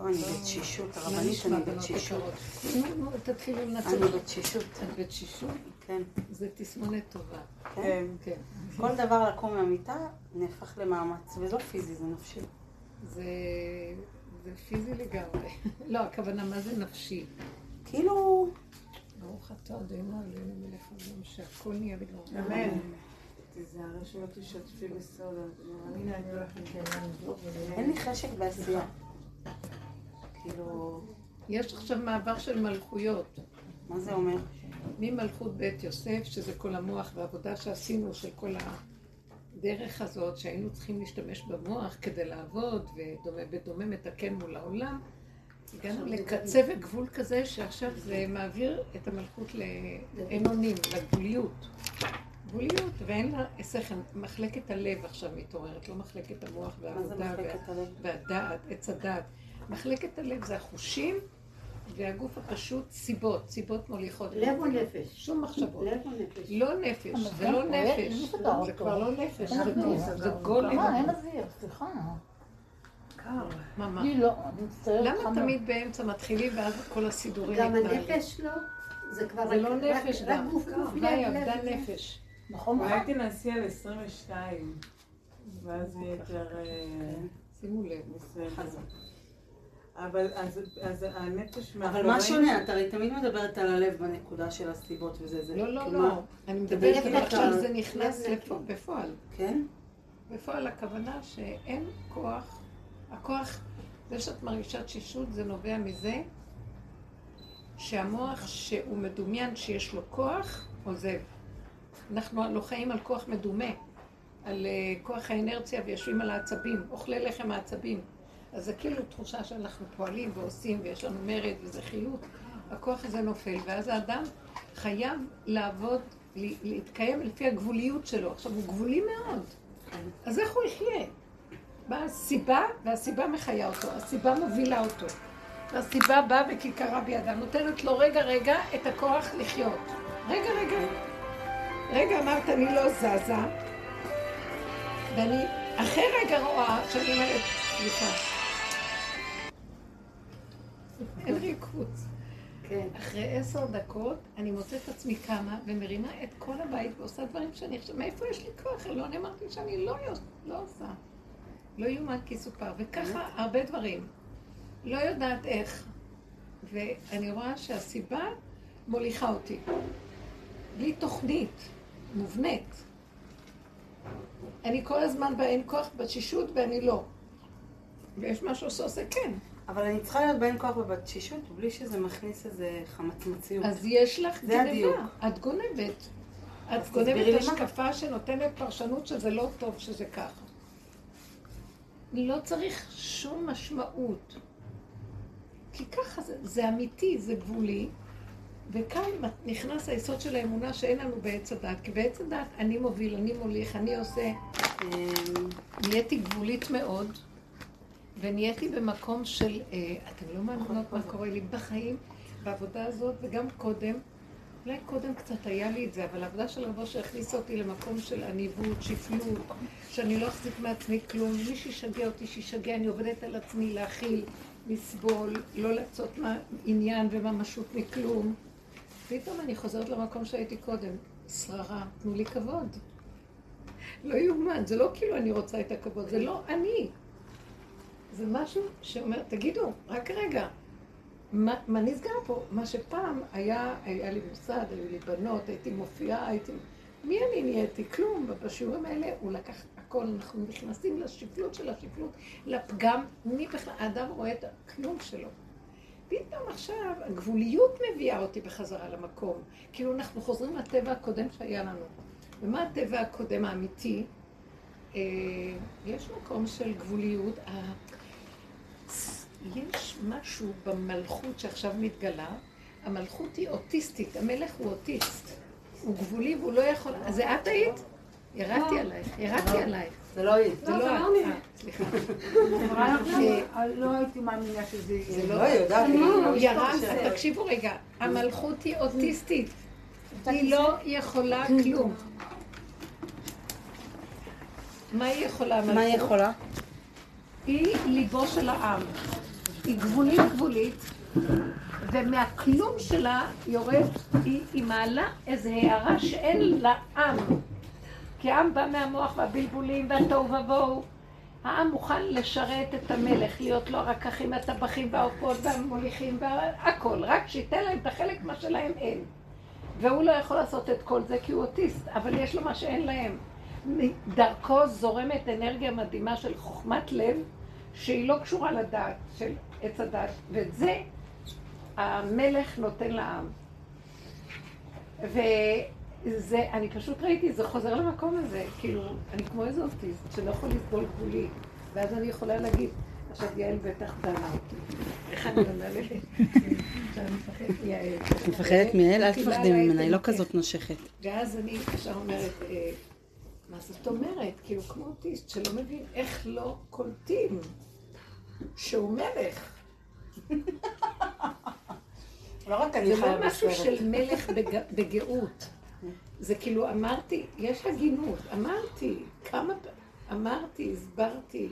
לא, אני בתשישות, הרבנית אני בתשישות. נו, נו, תתחילו לנצח. אני בתשישות. את בתשישות? כן. זה תסמונת טובה. כן. כן. כל דבר לקום מהמיטה נהפך למאמץ, וזה לא פיזי, זה נפשי. זה זה פיזי לגמרי. לא, הכוונה, מה זה נפשי? כאילו... ברוך אתה אדינו עלינו מלך העולם, שהכל נהיה בגלל. אמן. תיזהרי שלא תשתפי. הנה, אני הולכת לבדוק. אין לי חשק בעשייה. כאילו... יש עכשיו מעבר של מלכויות. מה זה אומר? ממלכות בית יוסף, שזה כל המוח והעבודה שעשינו של כל הדרך הזאת, שהיינו צריכים להשתמש במוח כדי לעבוד, ובדומה מתקן מול העולם, הגענו לקצה וגבול כזה שעכשיו זה מעביר את המלכות לאמונים, לגבוליות. גבוליות, ואין לה שכל. מחלקת הלב עכשיו מתעוררת, לא מחלקת המוח והעבודה והדעת, עץ הדעת. מחלקת הלב זה החושים והגוף הפשוט סיבות, סיבות מוליכות. לב או נפש? שום מחשבות. לב או נפש? לא נפש, זה לא נפש. זה כבר לא נפש, זה גולם. מה, אין אוויר, סליחה. מה, מה? אני לא, אני מצטערת. למה תמיד באמצע מתחילים ואז כל הסידורים גם מתנהלים? הנפש לא? זה כבר זה לא נפש רק גם. גוף גוף לב. עבדה נפש. נכון, אולי תנסי על 22, ואז יהיה יותר אה, שימו לב. בסדר. אבל אז אז הנפש אבל מה שונה? את הרי תמיד מדברת על הלב בנקודה של הסיבות וזה. זה לא, לא, כאילו, לא. אני מדברת על את עכשיו זה נכנס בפועל. כן? בפועל הכוונה שאין כוח, הכוח, זה שאת מרגישה תשישות זה נובע מזה שהמוח שהוא מדומיין שיש לו כוח, עוזב. אנחנו לא חיים על כוח מדומה, על uh, כוח האנרציה ויושבים על העצבים, אוכלי לחם העצבים. אז זה כאילו תחושה שאנחנו פועלים ועושים ויש לנו מרד וזה חיות. הכוח הזה נופל, ואז האדם חייב לעבוד, להתקיים לפי הגבוליות שלו. עכשיו, הוא גבולי מאוד. אז איך הוא יחיה? באה הסיבה, והסיבה מחיה אותו, הסיבה מובילה אותו. והסיבה באה בכיכרה בידה, נותנת לו רגע רגע את הכוח לחיות. רגע רגע. רגע אמרת, אני לא זזה, ואני אחרי רגע רואה שאני אומרת, סליחה. ריכוז. כן. אחרי עשר דקות אני מוצאת את עצמי קמה ומרימה את כל הבית ועושה דברים שאני חושבת, מאיפה יש לי כוח? אלון, אמרתי שאני לא, לא עושה. לא יאומן כי סופר. וככה הרבה דברים. לא יודעת איך. ואני רואה שהסיבה מוליכה אותי. בלי תוכנית מובנית. אני כל הזמן באין כוח, בתשישות, ואני לא. ויש משהו שעושה כן. אבל אני צריכה להיות באין כוח ובתשישות בלי שזה מכניס איזה חמצמציות. אז יש לך. גנבה, את גונבת. את גונבת. השקפה שנותנת פרשנות שזה לא טוב שזה ככה. לא צריך שום משמעות. כי ככה זה, זה אמיתי, זה גבולי, וכאן נכנס היסוד של האמונה שאין לנו בעץ הדת. כי בעץ הדת אני מוביל, אני מוליך, אני עושה. אמ, נהייתי גבולית מאוד, ונהייתי במקום של, אה, אתם לא מאמינות מה קורה לי בחיים, בעבודה הזאת, וגם קודם. אולי קודם קצת היה לי את זה, אבל העבודה של רבו שהכניסה אותי למקום של עניבות, שפלות, שאני לא אחזיק מעצמי כלום, מי שישגע אותי, שישגע, אני עובדת על עצמי להכיל, לסבול, לא לעשות עניין וממשות מכלום. פתאום אני חוזרת למקום שהייתי קודם, שררה, תנו לי כבוד. לא יאומן, זה לא כאילו אני רוצה את הכבוד, זה לא אני. זה משהו שאומר, תגידו, רק רגע, מה, מה נסגר פה? מה שפעם היה, היה לי מוסד, היו לי בנות, הייתי מופיעה, הייתי... מי אני נהייתי? כלום. בשיעורים האלה הוא לקח הכל, אנחנו נכנסים לשפלות של השפלות, לפגם, מי בכלל, האדם רואה את הכלום שלו. פתאום עכשיו הגבוליות מביאה אותי בחזרה למקום. כאילו אנחנו חוזרים לטבע הקודם שהיה לנו. ומה הטבע הקודם האמיתי? אה, יש מקום של גבוליות. יש משהו במלכות שעכשיו מתגלה, המלכות היא אוטיסטית, המלך הוא אוטיסט. הוא גבולי והוא לא יכול... אז זה את היית? ירדתי עלייך, ירדתי עלייך. זה לא היא. זה לא את. אה, סליחה. לא הייתי מאמינה שזה יהיה. זה לא, לא... היא יודעת. הוא היא ירד, משתמשת. תקשיבו רגע, המלכות היא אוטיסטית. היא לא יכולה כלום. מה היא יכולה? מה היא יכולה? היא ליבו של העם. היא גבולית גבולית, ומהכלום שלה יורד, היא, היא מעלה איזו הערה שאין לה עם. כי העם בא מהמוח והבלבולים והתוהו ובוהו. העם מוכן לשרת את המלך, להיות לו הרקחים, הטבחים והעופות והמוליכים והכל, רק שייתן להם את החלק מה שלהם אין. והוא לא יכול לעשות את כל זה כי הוא אוטיסט, אבל יש לו מה שאין להם. דרכו זורמת אנרגיה מדהימה של חוכמת לב, שהיא לא קשורה לדעת, של עץ הדת, ואת זה המלך נותן לעם. וזה, אני פשוט ראיתי, זה חוזר למקום הזה, כאילו, אני כמו איזה אוטיסט שלא יכול לסבול גבולי, ואז אני יכולה להגיד, עכשיו יעל בטח דנה אותי. איך אני עונה לזה? שאני מפחדת מיעל. את מפחדת מיעל? אל תפחדי ממנה, היא לא כזאת נושכת. ואז אני ישר אומרת, אה, מה זאת אומרת? כאילו, כמו אוטיסט שלא מבין איך לא קולטים שהוא מלך. לא רק אני זה חיה לא משהו. של מלך בג- בגאות. זה כאילו, אמרתי, יש הגינות, אמרתי, כמה פעמים, אמרתי, הסברתי,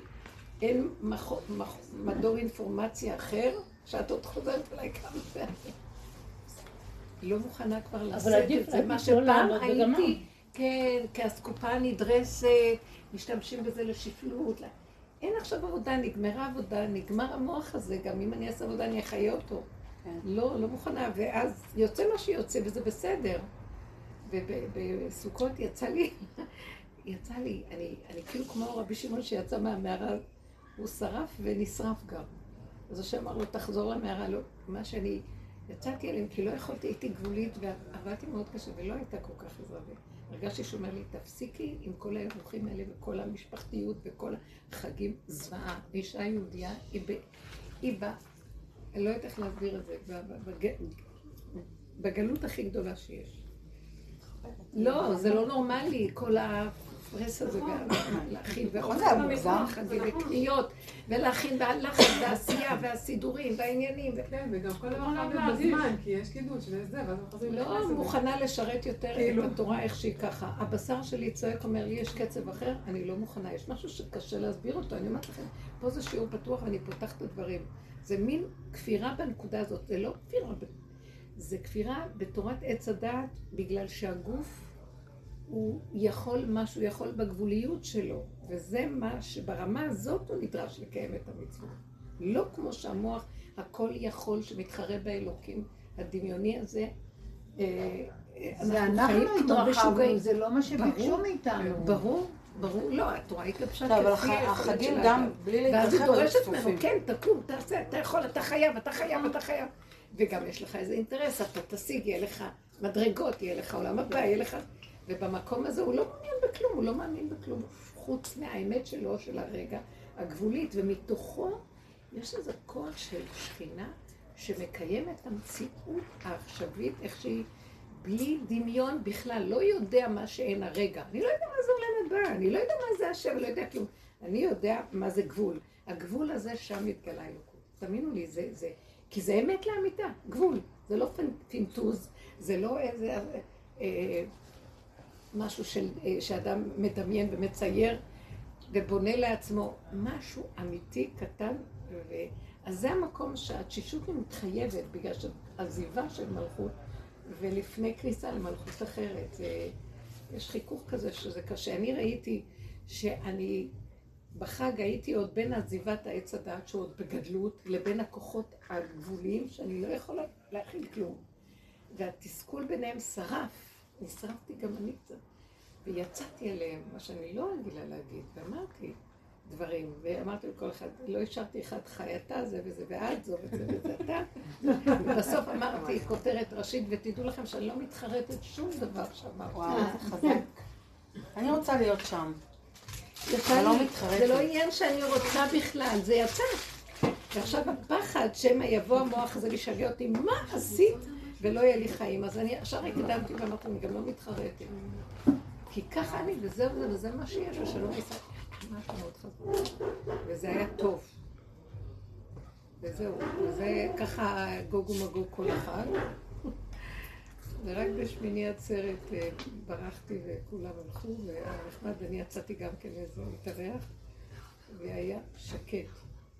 אין מח- מח- מדור אינפורמציה אחר, שאת עוד חוזרת אליי כמה פעמים. היא לא מוכנה כבר לשאת עדיף- את זה, מה לא שפעם. הייתי, כן, כאסקופה נדרסת, משתמשים בזה לשפלות. אין עכשיו עבודה, נגמרה עבודה, נגמר המוח הזה, גם אם אני אעשה עבודה אני אחיה אותו. כן. לא, לא מוכנה, ואז יוצא מה שיוצא, וזה בסדר. ובסוכות יצא לי, יצא לי, אני, אני כאילו כמו רבי שמעון שיצא מהמערה, הוא שרף ונשרף גם. אז השם אמר לו, תחזור למערה, לא, מה שאני יצאתי אליהם, כי לא יכולתי, הייתי גבולית ועבדתי מאוד קשה, ולא הייתה כל כך עזרה. הרגשתי שהוא אומר לי, תפסיקי עם כל האירוחים האלה וכל המשפחתיות וכל החגים, זוועה. ואישה יהודייה, היא, ב, היא באה, אני לא יודעת איך להסביר את זה, ב- בג, בגלות הכי גדולה שיש. לא, זה לא נורמלי, כל הפרס הזה, ולהכין, נכון, זה היה מוגזם. חגים וקניות, ולהכין, והלחץ, והעשייה, והסידורים, והעניינים. כן, וגם כל דבר חייב בזמן, כי יש קידוש וזה, ואז חוזרים לא לכנסת. מוכנה לשרת יותר כאילו. את התורה איך שהיא ככה. הבשר שלי צועק, אומר לי, יש קצב אחר, אני לא מוכנה. יש משהו שקשה להסביר אותו, אני אומרת לכם, פה זה שיעור פתוח ואני פותחת את הדברים. זה מין כפירה בנקודה הזאת, זה לא כפירה, זה כפירה בתורת עץ הדעת, בגלל שהגוף הוא יכול מה שהוא יכול בגבוליות שלו, וזה מה שברמה הזאת הוא נדרש לקיים את המצוות. לא כמו שהמוח הכל יכול שמתחרה באלוקים הדמיוני הזה. אה, אה, זה חיים אנחנו כמו התרחבנו, משוגעים. זה לא מה שביקשו מאיתנו. ברור, ברור, לא, התורה התלבשה טוב, אבל כפי היכולת החגים גם. בלי ואז היא דורשת. ממנו, כן, תקום, תעשה, אתה יכול, אתה חייב, אתה חייב, אתה חייב. וגם יש לך איזה אינטרס, אתה תשיג, יהיה לך מדרגות, יהיה לך עולם הבא, יהיה לך... ובמקום הזה הוא לא מעוניין בכלום, הוא לא מאמין בכלום, חוץ מהאמת שלו, של הרגע, הגבולית, ומתוכו יש איזה כוח של שכינה שמקיים את המציאות העכשווית, איך שהיא, בלי דמיון בכלל, לא יודע מה שאין הרגע. אני לא יודע מה זה עולם הבא, אני לא יודע מה זה השם, לא יודע כלום. אני יודע מה זה גבול. הגבול הזה, שם מתגלה אלוקות. תאמינו לי, זה, זה, כי זה אמת לאמיתה, גבול. זה לא פנ- פינטוז, זה לא איזה אה, משהו של, אה, שאדם מדמיין ומצייר ובונה לעצמו משהו אמיתי, קטן. ו... אז זה המקום שהתשישות מתחייבת, בגלל שעזיבה של מלכות, ולפני כניסה למלכות אחרת. זה... יש חיכוך כזה שזה קשה. אני ראיתי שאני בחג הייתי עוד בין עזיבת העץ הדעת שהוא עוד בגדלות, לבין הכוחות הגבוליים שאני לא יכולה להכיל כלום. והתסכול ביניהם שרף, נשרפתי גם אני קצת. ויצאתי אליהם, מה שאני לא רגילה להגיד, ואמרתי דברים, ואמרתי לכל אחד, לא השארתי אחד חי אתה זה וזה, ואת זו וזה וזה אתה. ובסוף אמרתי כותרת ראשית, ותדעו לכם שאני לא מתחרטת שום דבר שאמרתי. וואו, איזה חזק. אני רוצה להיות שם. אני לא מתחרטת. זה לא עניין שאני רוצה בכלל, זה יצא. ועכשיו הפחד שמא יבוא המוח הזה וישגע אותי, מה עשית? ולא יהיה לי חיים. אז אני ישר הקדמתי ואמרתי, אני גם לא מתחרטת. כי ככה אני, וזהו זה, וזה מה שיש, ושלום יישא. משהו מאוד חזק. וזה היה טוב. וזהו, וזה ככה גוג ומגוג כל אחד. ורק בשמיני עצרת אה, ברחתי וכולם הלכו, והיה נחמד, ואני יצאתי גם כן לאיזה להתארח, והיה שקט.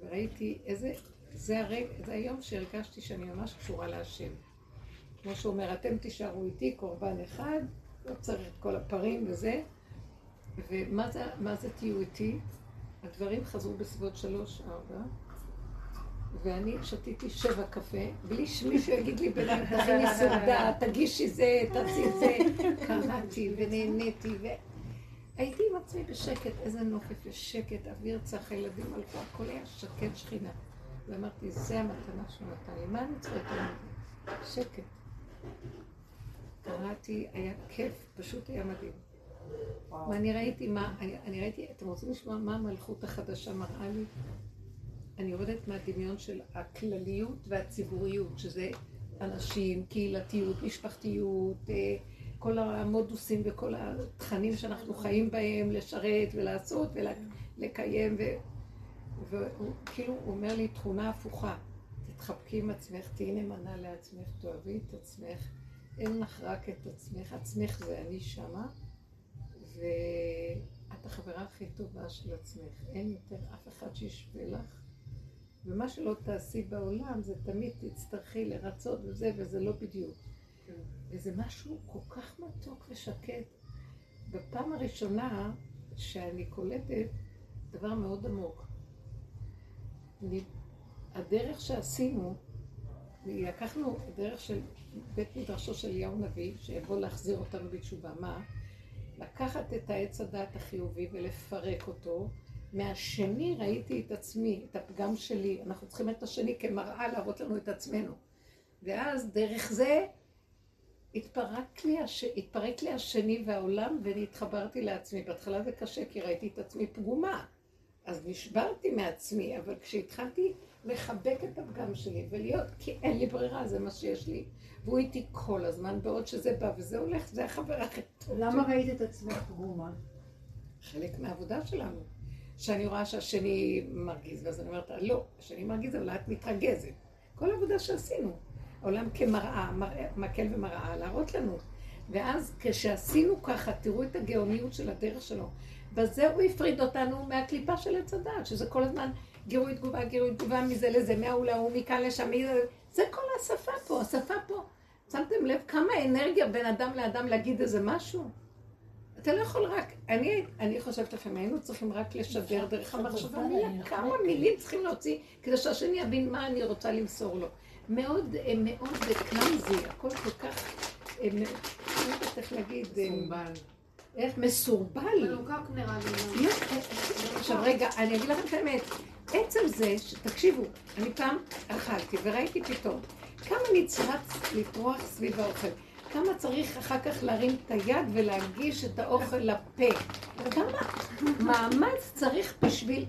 וראיתי איזה זה, הרג, זה היום שהרגשתי שאני ממש קשורה להשם. כמו שהוא אומר, אתם תישארו איתי, קורבן אחד, לא צריך את כל הפרים וזה. ומה זה, זה תהיו איתי? הדברים חזרו בסביבות שלוש, ארבע, ואני שתיתי שבע קפה, בלי שמישהו יגיד לי ביניים, תכיני סעודה, תגישי זה, תעשי זה. קראתי ונהניתי, והייתי עם עצמי בשקט, איזה נופף ושקט, אוויר צח, הילדים הלכו, הכל היה שקט שכינה. ואמרתי, זה המתנה שהוא נתן לי, מה אני צריכה יותר מזה? שקט. קראתי, היה כיף, פשוט היה מדהים. ואני ראיתי מה, אני, אני ראיתי, אתם רוצים לשמוע מה המלכות החדשה מראה לי? אני יורדת מהדמיון של הכלליות והציבוריות, שזה אנשים, קהילתיות, משפחתיות, אה, כל המודוסים וכל התכנים שאנחנו חיים בהם, לשרת ולעשות ולקיים, והוא כאילו הוא אומר לי תכונה הפוכה, תתחבקי עם עצמך, תהיי נאמנה לעצמך, תאהבי את עצמך, אין לך רק את עצמך, עצמך זה אני שמה, ואת החברה הכי טובה של עצמך, אין יותר אף אחד שישווה לך. ומה שלא תעשי בעולם, זה תמיד תצטרכי לרצות וזה, וזה לא בדיוק. כן. וזה משהו כל כך מתוק ושקט. בפעם הראשונה שאני קולטת דבר מאוד עמוק. אני, הדרך שעשינו, לקחנו דרך של בית מדרשו של אליהו נביא, שיבוא להחזיר אותנו בתשובה. מה? לקחת את העץ הדעת החיובי ולפרק אותו. מהשני ראיתי את עצמי, את הפגם שלי. אנחנו צריכים את השני כמראה להראות לנו את עצמנו. ואז דרך זה התפרק לי, הש... התפרק לי השני והעולם והתחברתי לעצמי. בהתחלה זה קשה כי ראיתי את עצמי פגומה. אז נשברתי מעצמי, אבל כשהתחלתי לחבק את הפגם שלי ולהיות, כי אין לי ברירה, זה מה שיש לי. והוא איתי כל הזמן, בעוד שזה בא וזה הולך, זה החבר הכי טוב. למה ראית את עצמך פגומה? חלק מהעבודה שלנו. שאני רואה שהשני מרגיז, ואז אני אומרת, לא, השני מרגיז, אבל את מתרגזת. כל העבודה שעשינו. העולם כמראה, מקל ומראה, להראות לנו. ואז כשעשינו ככה, תראו את הגאוניות של הדרך שלו. בזה הוא הפריד אותנו מהקליפה של עץ הדת, שזה כל הזמן גירוי תגובה, גירוי תגובה מזה לזה, מההוא להוא, מכאן לשם, מזה, זה כל השפה פה, השפה פה. שמתם לב כמה אנרגיה בין אדם לאדם להגיד איזה משהו? אתה לא יכול רק, אני, אני חושבת לפעמים, היינו צריכים רק לשדר דרך המחשבה מילה, כמה מילים צריכים להוציא כדי שהשני יבין מה אני רוצה למסור לו. מאוד, אה, מאוד קלאמזי, הכל כל כך, אה, לא יודעת איך להגיד, אה, מסורבל. איך מסורבל. מלוקק נראה לי. לא, עכשיו רגע, אני אגיד לכם את האמת, עצם זה, תקשיבו, אני פעם אכלתי וראיתי פתאום כמה נצרץ לטרוח סביב האוכל. כמה צריך אחר כך להרים את היד ולהגיש את האוכל לפה. כמה מאמץ צריך בשביל...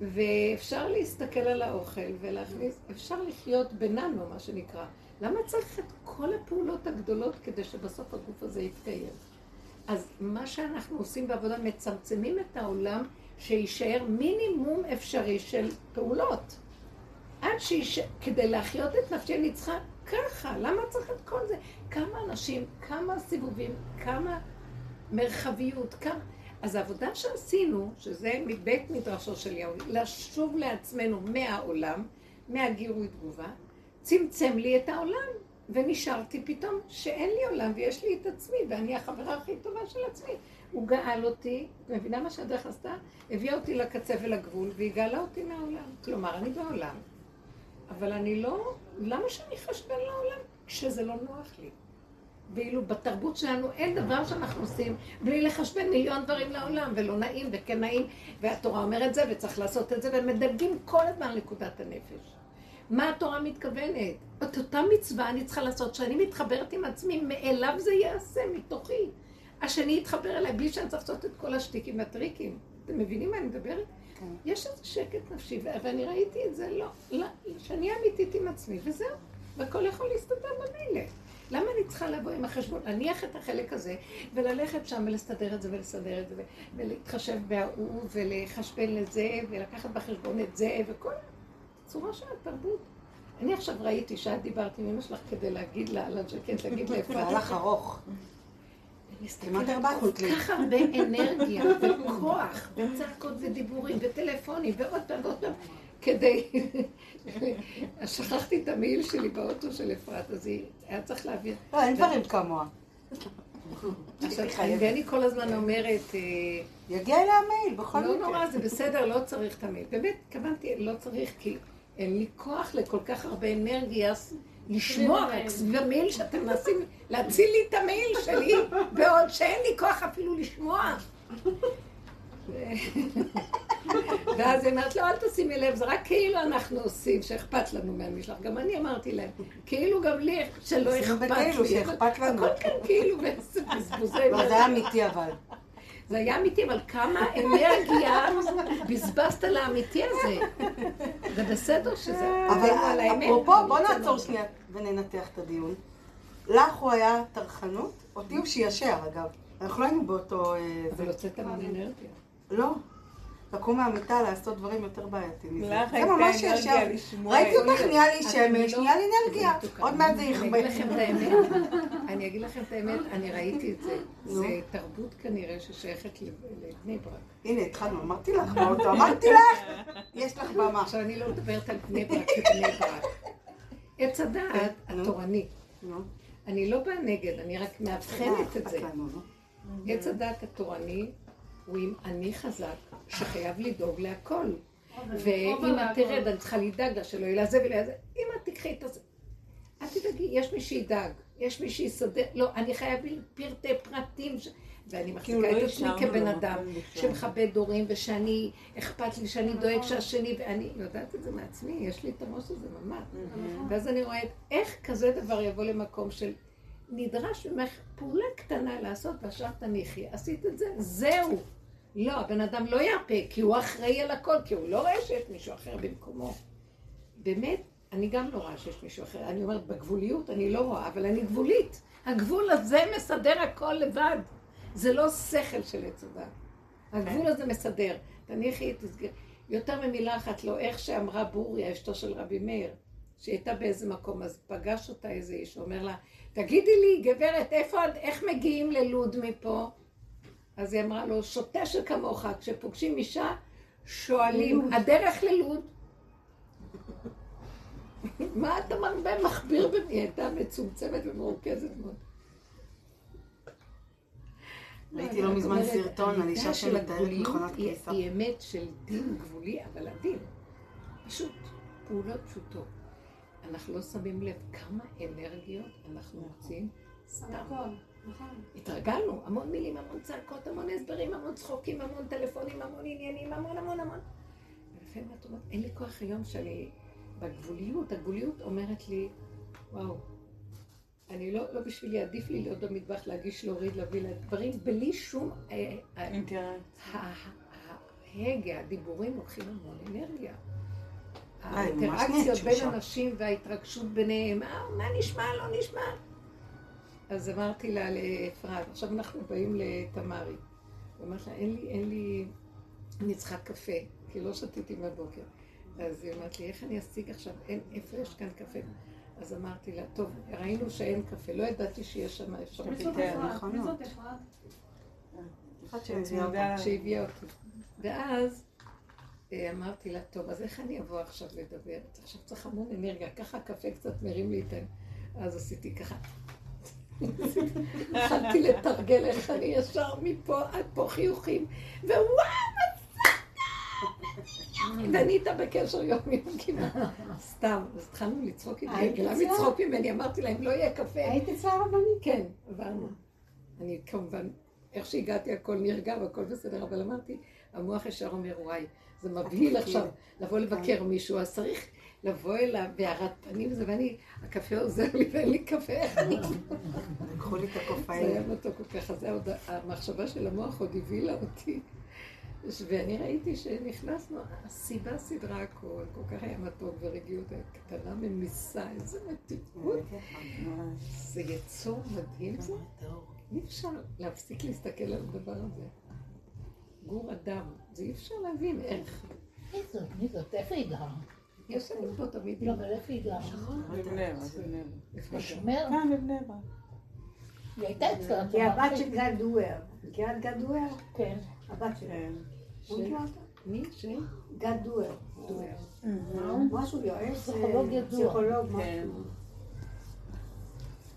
ואפשר להסתכל על האוכל ולהכניס, אפשר לחיות ביננו, מה שנקרא. למה צריך את כל הפעולות הגדולות כדי שבסוף הגוף הזה יתקיים? אז מה שאנחנו עושים בעבודה, מצמצמים את העולם שיישאר מינימום אפשרי של פעולות. עד שיש... כדי להחיות את נפשי אני צריכה ככה, למה צריך את כל זה? כמה אנשים, כמה סיבובים, כמה מרחביות, כמה... אז העבודה שעשינו, שזה מבית מדרשו של יהודי, לשוב לעצמנו מהעולם, מהגירוי תגובה, צמצם לי את העולם, ונשארתי פתאום שאין לי עולם ויש לי את עצמי, ואני החברה הכי טובה של עצמי. הוא גאל אותי, מבינה מה שהדרך עשתה? הביאה אותי לקצה ולגבול, והיא גאלה אותי מהעולם. כלומר, אני בעולם, אבל אני לא, למה שאני אחשבן לעולם כשזה לא נוח לי? ואילו בתרבות שלנו אין דבר שאנחנו עושים בלי לחשבן מיליון דברים לעולם, ולא נעים וכן נעים, והתורה אומרת זה וצריך לעשות את זה, ומדלגים כל הזמן נקודת הנפש. מה התורה מתכוונת? את אותה מצווה אני צריכה לעשות, שאני מתחברת עם עצמי, מאליו זה ייעשה, מתוכי. השני יתחבר אליי בלי שאני צריך לעשות את כל השטיקים והטריקים. אתם מבינים מה אני מדברת? כן. יש איזה שקט נפשי, ואני ראיתי את זה, לא, לא, שאני אמיתית עם עצמי, וזהו. והכל יכול להסתדר במילא. למה אני צריכה לבוא עם החשבון, להניח את החלק הזה, וללכת שם ולסתדר את זה ולסדר את זה, ולהתחשב בהוא, ולחשבן לזה, ולקחת בחשבון את זה, וכל צורה של התרבות. אני עכשיו ראיתי שאת דיברת עם אמא שלך כדי להגיד לה, על הג'קט, להגיד לה איפה זה הלך ארוך. ארבעת כל כך הרבה אנרגיה וכוח וצעקות ודיבורים וטלפונים ועוד פעם ועוד פעם כדי... שכחתי את המעיל שלי באוטו של אפרת, אז היא... היה צריך להעביר. לא, אין דברים כמוה. עכשיו, ואני כל הזמן אומרת, אה, יגיע אליה המייל, בכל לא מקרה. נורא, זה בסדר, לא צריך את המייל. באמת, התכוונתי, לא צריך, כי אין לי כוח לכל כך הרבה אנרגיה לשמוע רק סביב המייל שאתם מנסים להציל לי את המייל שלי, בעוד שאין לי כוח אפילו לשמוע. ואז היא אומרת, לא, אל תשימי לב, זה רק כאילו אנחנו עושים, שאכפת לנו מהמשלח. גם אני אמרתי להם, כאילו גם לי, שלא אכפת בכאילו, לי. שאכפת לנו. הכל כאן כאילו, ואיזה בזבוזי לא, זה אמיתי אבל. זה היה אמיתי, אבל כמה אנרגיה בזבזת על האמיתי הזה. זה בסדר שזה... אבל. אפרופו, בוא נעצור שנייה וננתח את הדיון. לך הוא היה טרחנות, אותי הוא שישר אגב. אנחנו לא היינו באותו... אה, אבל. הוצאת המון אנרגיה. לא. לקום מהמיטה, לעשות דברים יותר בעייתיים. לך הייתה אנרגיה. לשמוע ראיתי אותך, נהיה לי אתם שמש, לא- נהיה לי אנרגיה. עוד מעט זה יכבה. אני אגיד לכם את האמת, אני ראיתי את זה. זה תרבות כנראה ששייכת לב- לבני ברק. הנה, התחלנו, אמרתי לך באוטו, אמרתי לך, יש לך במה. עכשיו, אני לא מדברת על בני ברק כבני ברק. עץ הדעת. התורני. אני לא באה נגד, אני רק מאבחנת את זה. עץ הדת התורני הוא עם אני חזק שחייב לדאוג להכל. ואם את תרד, אני צריכה לדאג לה שלא יהיה לה זה ולא זה. אם את תקחי את הזה, אל תדאגי, יש מי שידאג, יש מי שיסדר, לא, אני חייב פרטי פרטים. ש- ואני מחזיקה לא את עצמי השארנו כבן אדם. שמכבד הורים ושאני, אכפת לי שאני דואג שהשני, ואני יודעת את זה מעצמי, יש לי את הראש הזה ממש. ואז אני רואה איך כזה דבר יבוא למקום של נדרש ממך פעולה קטנה לעשות והשאר תניחי. עשית את זה? זהו. לא, הבן אדם לא ירפה, כי הוא אחראי על הכל, כי הוא לא רואה שיש מישהו אחר במקומו. באמת, אני גם לא רואה שיש מישהו אחר. אני אומרת, בגבוליות אני לא רואה, אבל אני גבולית. הגבול הזה מסדר הכל לבד. זה לא שכל של עץ הדת. הגבול הזה מסדר. תניחי, תסגר. יותר ממילה אחת לא, איך שאמרה ברוריה, אשתו של רבי מאיר, שהיא הייתה באיזה מקום, אז פגש אותה איזה איש, אומר לה, תגידי לי, גברת, איפה, איך מגיעים ללוד מפה? אז היא אמרה לו, שוטה שכמוך, כשפוגשים אישה, שואלים, הדרך ללוד? מה אתה מרבה מכביר במי? היא הייתה מצומצמת ומרוכזת מאוד. ראיתי לא אני מזמן סרטון על אישה של שמתארת מכונת היא- כביסה. היא אמת של דין גבולי, אבל עדין. פשוט, פעולות פשוטות. אנחנו לא שמים לב כמה אנרגיות אנחנו מוצאים סתם. התרגלנו, המון מילים, המון צעקות, המון הסברים, המון צחוקים, המון טלפונים, המון עניינים, המון המון המון. ולפעמים את אומרת, אין לי כוח היום שאני בגבוליות, הגבוליות אומרת לי, וואו, אני לא, לא בשבילי, עדיף לי להיות במטבח, להגיש, להוריד, להביא לה דברים בלי שום... אה, אה. ההגה, הדיבורים לוקחים המון אנרגיה. אה, האינטראקציות בין. אנשים וההתרגשות ביניהם, מה נשמע, לא נשמע. אז אמרתי לה לאפרת, עכשיו אנחנו באים לתמרי. ואמרתי לה, אין לי, אין לי, אני צריכה קפה, כי לא שתיתי מהבוקר. אז היא אומרת לי, איך אני אשיג עכשיו, אין, איפה יש כאן קפה? אז אמרתי לה, טוב, ראינו שאין קפה, לא ידעתי שיש שם אפשרות. כן, נכון מאוד. אחת שהביאה אותה. צמודה שהביאה אותי. ואז אה, אמרתי לה, טוב, אז איך אני אבוא עכשיו לדבר? עכשיו צריך המון אנרגיה, ככה הקפה קצת מרים לי את ה... אז עשיתי ככה. התחלתי לתרגל איך אני ישר מפה עד פה חיוכים, ווואו! ואני איתה בקשר יום יום כמעט. סתם, אז התחלנו לצחוק איתי, היית גם אצלה? לצחוק ממני, אמרתי להם, לא יהיה קפה. היית אצל הרבנית? כן, עברנו. אני כמובן, איך שהגעתי הכל נרגע והכל בסדר, אבל אמרתי, המוח ישר אומר, וואי, זה מבהיל עכשיו לבוא לבקר מישהו, אז צריך לבוא אליו בהארת פנים וזה, ואני, הקפה עוזר לי ואין לי קפה, איך אני... לקחו לי את זה הקופאי. היה מתוק כל כך, אז זה עוד, המחשבה של המוח עוד הבהילה אותי. ואני ראיתי שנכנסנו, הסיבה סדרה הכל, כל כך היה מתוק ורגיעות קטנה ממיסה, איזה מתיקות. זה יצור מדהים זה. אי אפשר להפסיק להסתכל על הדבר הזה. גור אדם, זה אי אפשר להבין איך. מי זאת? מי זאת? איפה היא גרה? יש לנו פה תמיד... לא, אבל איפה היא גרה? בבני ברק, בבני ברק. כאן בבני ברק. היא הייתה אצלה. היא הבת של גדואר. מכירה את? כן. הבת שלה. כן. מכירה אותה? מי? ש... גד דואר. משהו יועץ. פסיכולוג ידוע. פסיכולוג, כן. משהו.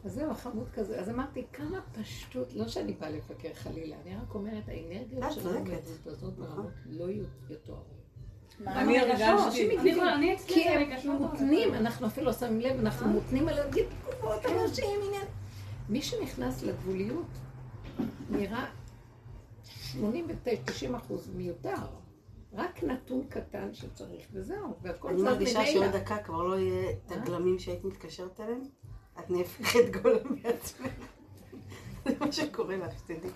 אז זהו, חמוד כזה. אז אמרתי, כמה פשטות, לא שאני באה לפקר חלילה, אני רק אומרת, האנרגיות שלנו צודקת. מבוזבזות ברמות לא יתוארו. אני הרגשתי, מגיבים, אני אצלי כי הם מותנים, אנחנו אפילו לא שמים לב, אנחנו מותנים על להגיד תגובות, אנשים, עניין. מי שנכנס לגבוליות, נראה 89-90 אחוז מיותר. רק נתון קטן שצריך, וזהו, והכל אני זז מרגישה שעוד ממילא. דקה כבר לא יהיה את אה? הגלמים שהיית מתקשרת אליהם. את נהפכת גולם מעצמך. זה מה שקורה לך, שתדעי.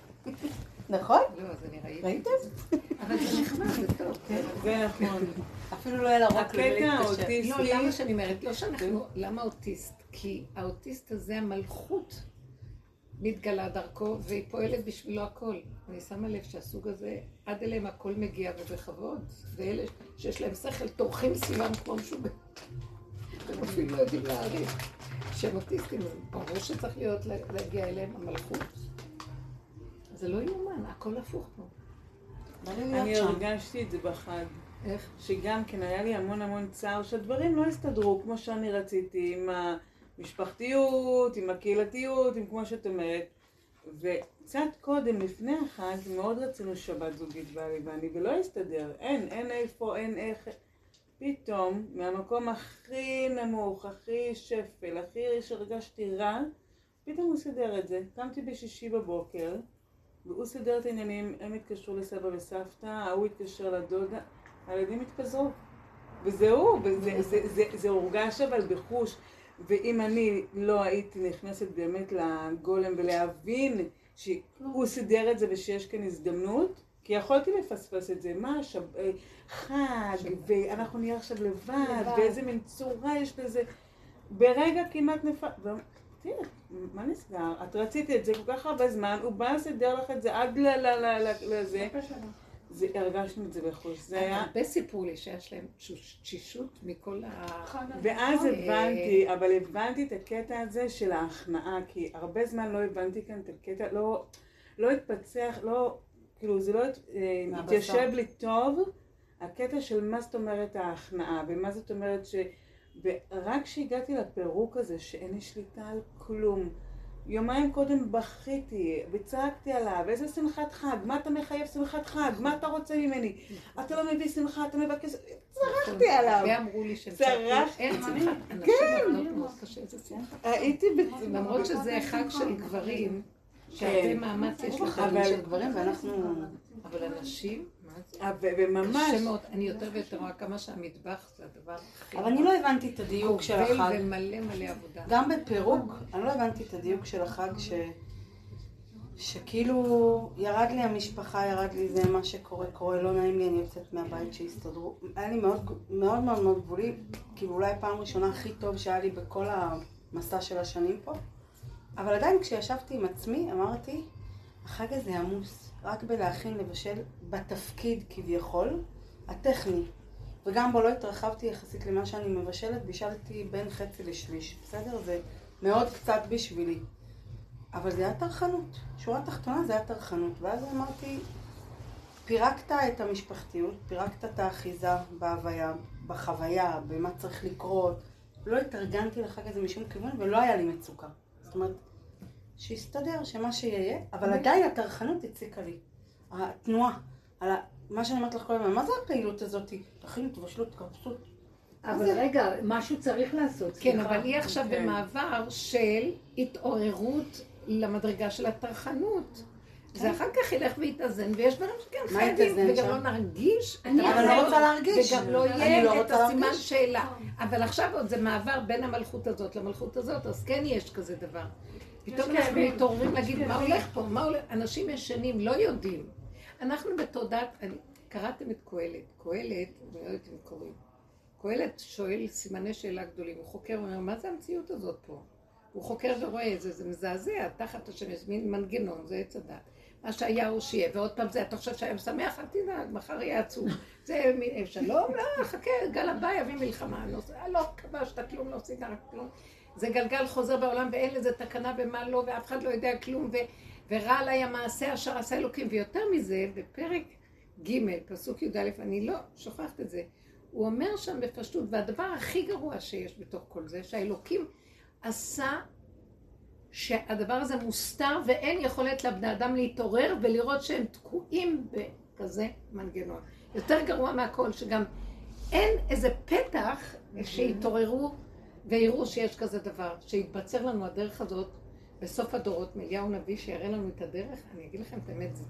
נכון? לא, אז אני ראיתי. ראיתם? אבל זה נחמד, זה טוב. כן. זה נכון. אפילו לא היה לה רוק הקטע. האוטיסטי, לא, למה שאני אומרת? לא שאנחנו, למה אוטיסט? כי האוטיסט הזה, המלכות מתגלה דרכו, והיא פועלת בשבילו הכל. אני שמה לב שהסוג הזה, עד אליהם הכל מגיע ובכבוד, ואלה שיש להם שכל טורחים סביבם כמו משוגע. הם אפילו לא יודעים להעריך. שהם אוטיסטים, ברור שצריך להיות, להגיע אליהם המלכות. זה לא יאומן, הכל הפוך פה. אני. הרגשתי את זה בחג. איך? שגם כן היה לי המון המון צער שהדברים לא הסתדרו כמו שאני רציתי, עם המשפחתיות, עם הקהילתיות, עם כמו שאת אומרת. וקצת קודם, לפני החג, מאוד רצינו שבת זוגית בעלי ואני, ולא הסתדר. אין, אין איפה, אין איך. פתאום, מהמקום הכי נמוך, הכי שפל, הכי שהרגשתי רע, פתאום הוא סידר את זה. קמתי בשישי בבוקר, והוא סידר את העניינים, הם התקשרו לסבא וסבתא, ההוא התקשר לדודה, הילדים התפזרו. וזהו, וזה זה, זה, זה הורגש אבל בחוש. ואם אני לא הייתי נכנסת באמת לגולם ולהבין שהוא סידר את זה ושיש כאן הזדמנות, כי יכולתי לפספס את זה, מה, שב... אה, חג, ואנחנו נהיה עכשיו לבד, לבד. ואיזה מין צורה יש לזה. ברגע כמעט נפל... תראה, מה נסגר? את רצית את זה כל כך הרבה זמן, הוא בא לסדר לך את זה עד ל- ל- ל- ל- לזה. זה, הרגשנו את זה בחוש. זה היה... הרבה סיפרו לי שיש להם תשישות מכל ה... ואז אה, הבנתי, אבל הבנתי את הקטע הזה של ההכנעה, כי הרבה זמן לא הבנתי כאן את הקטע, לא, לא התפצח, לא, כאילו זה לא הת- אה. התיישב לי טוב, הקטע של מה זאת אומרת ההכנעה, ומה זאת אומרת ש... ורק כשהגעתי לפירוק הזה, שאין לי שליטה על כלום, יומיים קודם בכיתי וצעקתי עליו, איזה שמחת חג, מה אתה מחייב שמחת חג, מה אתה רוצה ממני, אתה לא מביא שמחה, אתה מבקש, צרחתי עליו, ואמרו לי שהם צרחתי. שמחה. הייתי ב... למרות שזה חג של גברים, שהרבה מאמץ יש לך. אבל של גברים ואנחנו... אבל אנשים, וממש, קשה מאוד. אני יותר ויותר רואה כמה שהמטבח זה הדבר הכי... אבל אני לא הבנתי את הדיוק של גובל החג. ומלא מלא עבודה. גם בפירוק, אני לא הבנתי את הדיוק של החג ש... שכאילו ירד לי המשפחה, ירד לי זה מה שקורה, קורה, לא נעים לי, אני יוצאת מהבית שהסתדרו. היה לי מאוד מאוד מאוד מאוד גבולי, כאילו אולי פעם ראשונה הכי טוב שהיה לי בכל המסע של השנים פה. אבל עדיין כשישבתי עם עצמי, אמרתי, החג הזה עמוס, רק בלהכין, לבשל, בתפקיד כביכול, הטכני. וגם בו לא התרחבתי יחסית למה שאני מבשלת, בישלתי בין חצי לשליש, בסדר? זה מאוד קצת בשבילי. אבל זה היה טרחנות. שורה תחתונה זה היה טרחנות. ואז אמרתי, פירקת את המשפחתיות, פירקת את האחיזה בהוויה, בחוויה, במה צריך לקרות. לא התארגנתי לחג הזה משום כיוון ולא היה לי מצוקה. זאת אומרת, שיסתדר, שמה שיהיה, אבל עדיין הטרחנות הציקה לי. התנועה, על. מה שאני אומרת לך כל הזמן, מה זה הפעילות הזאת? תכינו, תבשלו, תקרסו. אבל רגע, משהו צריך לעשות. כן. אבל היא עכשיו כן. במעבר של התעוררות למדרגה של הטרחנות. זה אחר כך ילך ויתאזן, ויש דברים שכן חייבים, וגם? לא נרגיש אני לא רוצה להרגיש. וגם לא אני לא יהיה את הסימן. שאלה. אבל עכשיו עוד זה מעבר בין המלכות הזאת למלכות הזאת, אז כן יש כזה דבר. פתאום אנחנו מתעוררים להגיד, מה הולך פה? מה הולך? אנשים ישנים, לא יודעים. אנחנו בתודעת, קראתם את קהלת. קהלת, אני לא יודעת אם קוראים. קהלת שואל סימני שאלה גדולים. הוא חוקר, הוא אומר, מה זה המציאות הזאת פה? הוא חוקר ורואה את זה, זה מזעזע, תחת השמש, מין מנגנון, זה עץ הדת. מה שהיה הוא שיהיה, ועוד פעם זה, אתה חושב שהיום שמח, אל תדאג, מחר יהיה עצוב. זה שלום, לא, חכה, גל הבא יביא מלחמה. לא, לא כבשת כלום, לא עשית כלום. זה גלגל חוזר בעולם ואין לזה תקנה ומה לא, ואף אחד לא יודע כלום, ו, ורע עליי המעשה אשר עשה אלוקים. ויותר מזה, בפרק ג', פסוק י"א, אני לא שוכחת את זה. הוא אומר שם בפשטות, והדבר הכי גרוע שיש בתוך כל זה, שהאלוקים עשה שהדבר הזה מוסתר ואין יכולת לבני אדם להתעורר ולראות שהם תקועים בכזה מנגנון. יותר גרוע מהכל, שגם אין איזה פתח שיתעוררו ויראו שיש כזה דבר, שיתבצר לנו הדרך הזאת בסוף הדורות מאליהו נביא שיראה לנו את הדרך. אני אגיד לכם את האמת, זה,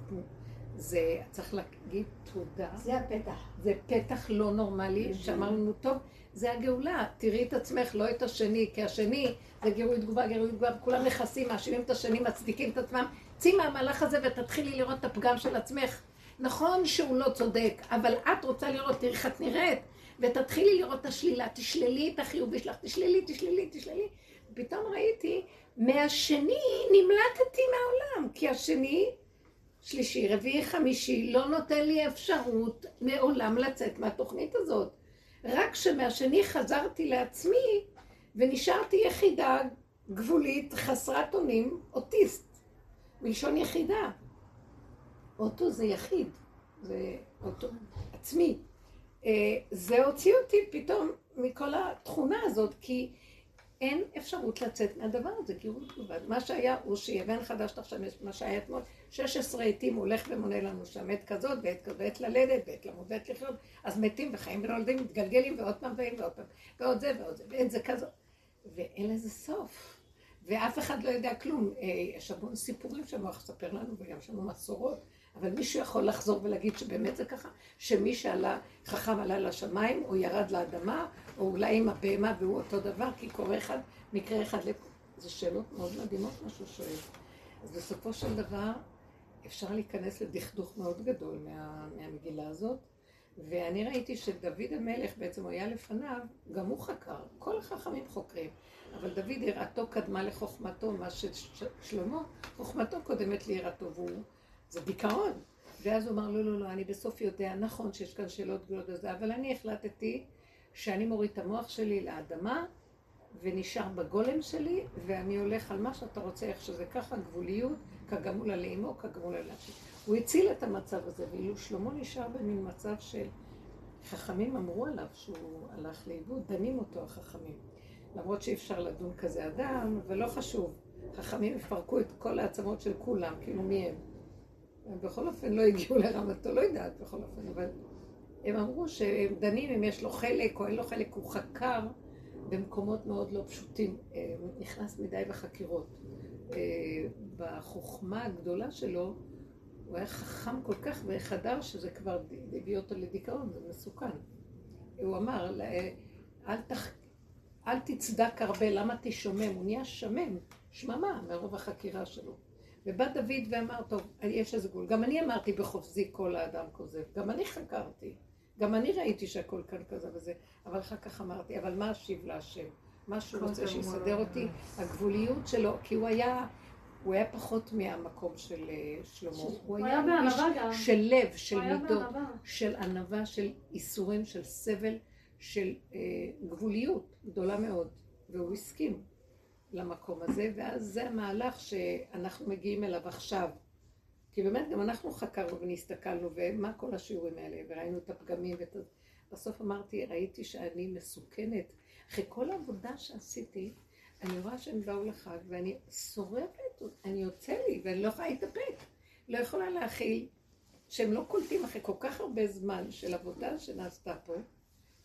זה צריך להגיד תודה. זה הפתח. זה פתח לא נורמלי, שאמר לנו, טוב, זה הגאולה, תראי את עצמך, לא את השני, כי השני זה גירוי תגובה, גירוי תגובה, וכולם מכסים, מאשימים את השני, מצדיקים את עצמם. צאי מהמהלך הזה ותתחילי לראות את הפגם של עצמך. נכון שהוא לא צודק, אבל את רוצה לראות, תראי איך את נראית, ותתחילי לראות את השלילה, תשללי את החיובי שלך, תשללי, תשללי, תשללי. ופתאום ראיתי, מהשני נמלטתי מהעולם, כי השני, שלישי, רביעי, חמישי, לא נותן לי אפשרות מעולם לצאת מהתוכנית הזאת. רק שמהשני חזרתי לעצמי ונשארתי יחידה גבולית, חסרת אונים, אוטיסט, מלשון יחידה. אוטו זה יחיד, זה אוטו עצמי. אה, זה הוציא אותי פתאום מכל התכונה הזאת, כי אין אפשרות לצאת מהדבר הזה, כי הוא תגובה. מה שהיה הוא שיבן חדש עכשיו, מה שהיה אתמול, 16 עתים הולך ומונה לנו שם, עת כזאת ועת כזאת, ועת ללדת, ועת למות, ועת לחיות, אז מתים וחיים ונולדים, מתגלגלים, ועוד פעם באים ועוד פעם, ועוד זה ועוד זה, ועת זה כזאת, ואין לזה סוף. ואף אחד לא יודע כלום. אה, יש המון סיפורים שהמוח מספר לנו, וגם לנו מסורות. אבל מישהו יכול לחזור ולהגיד שבאמת זה ככה? שמי שעלה, חכם עלה לשמיים, או ירד לאדמה, או אולי עם הבהמה והוא אותו דבר, כי קורה אחד, מקרה אחד לפה. זה שאלות מאוד מדהימות מה שהוא שואל. אז בסופו של דבר, אפשר להיכנס לדכדוך מאוד גדול מה, מהמגילה הזאת. ואני ראיתי שדוד המלך, בעצם הוא היה לפניו, גם הוא חקר. כל החכמים חוקרים. אבל דוד יראתו קדמה לחוכמתו, מה ששלמה, חוכמתו קודמת ליראתו, והוא זה דיכאון. ואז הוא אמר, לא, לא, לא, אני בסוף יודע, נכון שיש כאן שאלות גדולות וזה, אבל אני החלטתי שאני מוריד את המוח שלי לאדמה, ונשאר בגולם שלי, ואני הולך על מה שאתה רוצה, איך שזה ככה, גבוליות, כגמול על אימו, כגמול על נפשי. הוא הציל את המצב הזה, ואילו שלמה נשאר במין מצב של... חכמים אמרו עליו שהוא הלך לאיבוד, דנים אותו החכמים. למרות שאי אפשר לדון כזה אדם, ולא חשוב. חכמים יפרקו את כל העצמות של כולם, כאילו מי הם. בכל אופן לא הגיעו לרמתו, לא יודעת בכל אופן, אבל הם אמרו שהם דנים אם יש לו חלק או אין לו חלק, הוא חקר במקומות מאוד לא פשוטים, אה, נכנס מדי בחקירות. אה, בחוכמה הגדולה שלו, הוא היה חכם כל כך וחדר שזה כבר הביא אותו לדיכאון, זה מסוכן. הוא אמר, אל, תח... אל תצדק הרבה, למה תשומם? הוא נהיה שמם, שממה מרוב החקירה שלו. ובא דוד ואמר, טוב, יש איזה גבול. גם אני אמרתי בחופזי כל האדם כוזב. גם אני חקרתי. גם אני ראיתי שהכל כאן כזה וזה. אבל אחר כך אמרתי, אבל מה אשיב להשם? מה שהוא רוצה שיסדר אותי? הגבוליות שלו, כי הוא היה... הוא היה פחות מהמקום של אה, שלמה. הוא היה איש של לב, של מידות, של ענווה, של איסורים, של סבל, של אה, גבוליות גדולה מאוד. והוא הסכים. למקום הזה, ואז זה המהלך שאנחנו מגיעים אליו עכשיו. כי באמת גם אנחנו חקרנו ונסתכלנו, ומה כל השיעורים האלה, וראינו את הפגמים, ואת... בסוף אמרתי, ראיתי שאני מסוכנת. אחרי כל העבודה שעשיתי, אני רואה שהם באו לחג, ואני שורפת, אני יוצא לי, ואני לא יכולה להתאפק. לא יכולה להכיל שהם לא קולטים אחרי כל כך הרבה זמן של עבודה שנעשתה פה,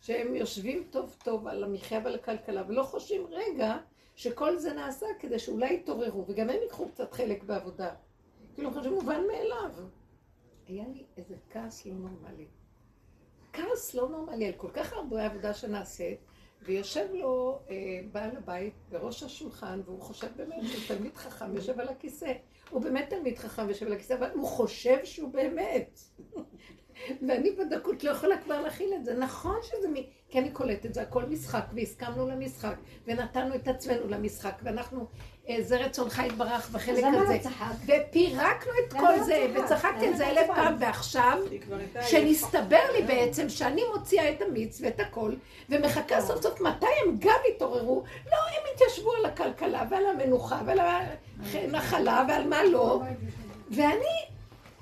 שהם יושבים טוב טוב על המחיה ועל הכלכלה, ולא חושבים, רגע, שכל זה נעשה כדי שאולי יתעוררו, וגם הם ייקחו קצת חלק בעבודה. כאילו, חושבים מובן מאליו. היה לי איזה כעס לא נורמלי. כעס לא נורמלי על כל כך הרבה עבודה שנעשית, ויושב לו אה, בעל הבית בראש השולחן, והוא חושב באמת שהוא תלמיד חכם, יושב על הכיסא. הוא באמת תלמיד חכם ויושב על הכיסא, אבל הוא חושב שהוא באמת. ואני בדקות לא יכולה כבר להכיל את זה. נכון שזה מ... כי אני קולטת את זה, הכל משחק, והסכמנו למשחק, ונתנו את עצמנו למשחק, ואנחנו, אה, זה רצונך יתברך בחלק הזה. ופירקנו את כל זה, וצחקתי על זה אלף פעם, ועכשיו, שנסתבר לי בעצם שאני מוציאה את המיץ ואת הכל, ומחכה סוף סוף מתי הם גם יתעוררו, לא, הם יתיישבו על הכלכלה ועל המנוחה ועל הנחלה ועל מה לא, ואני...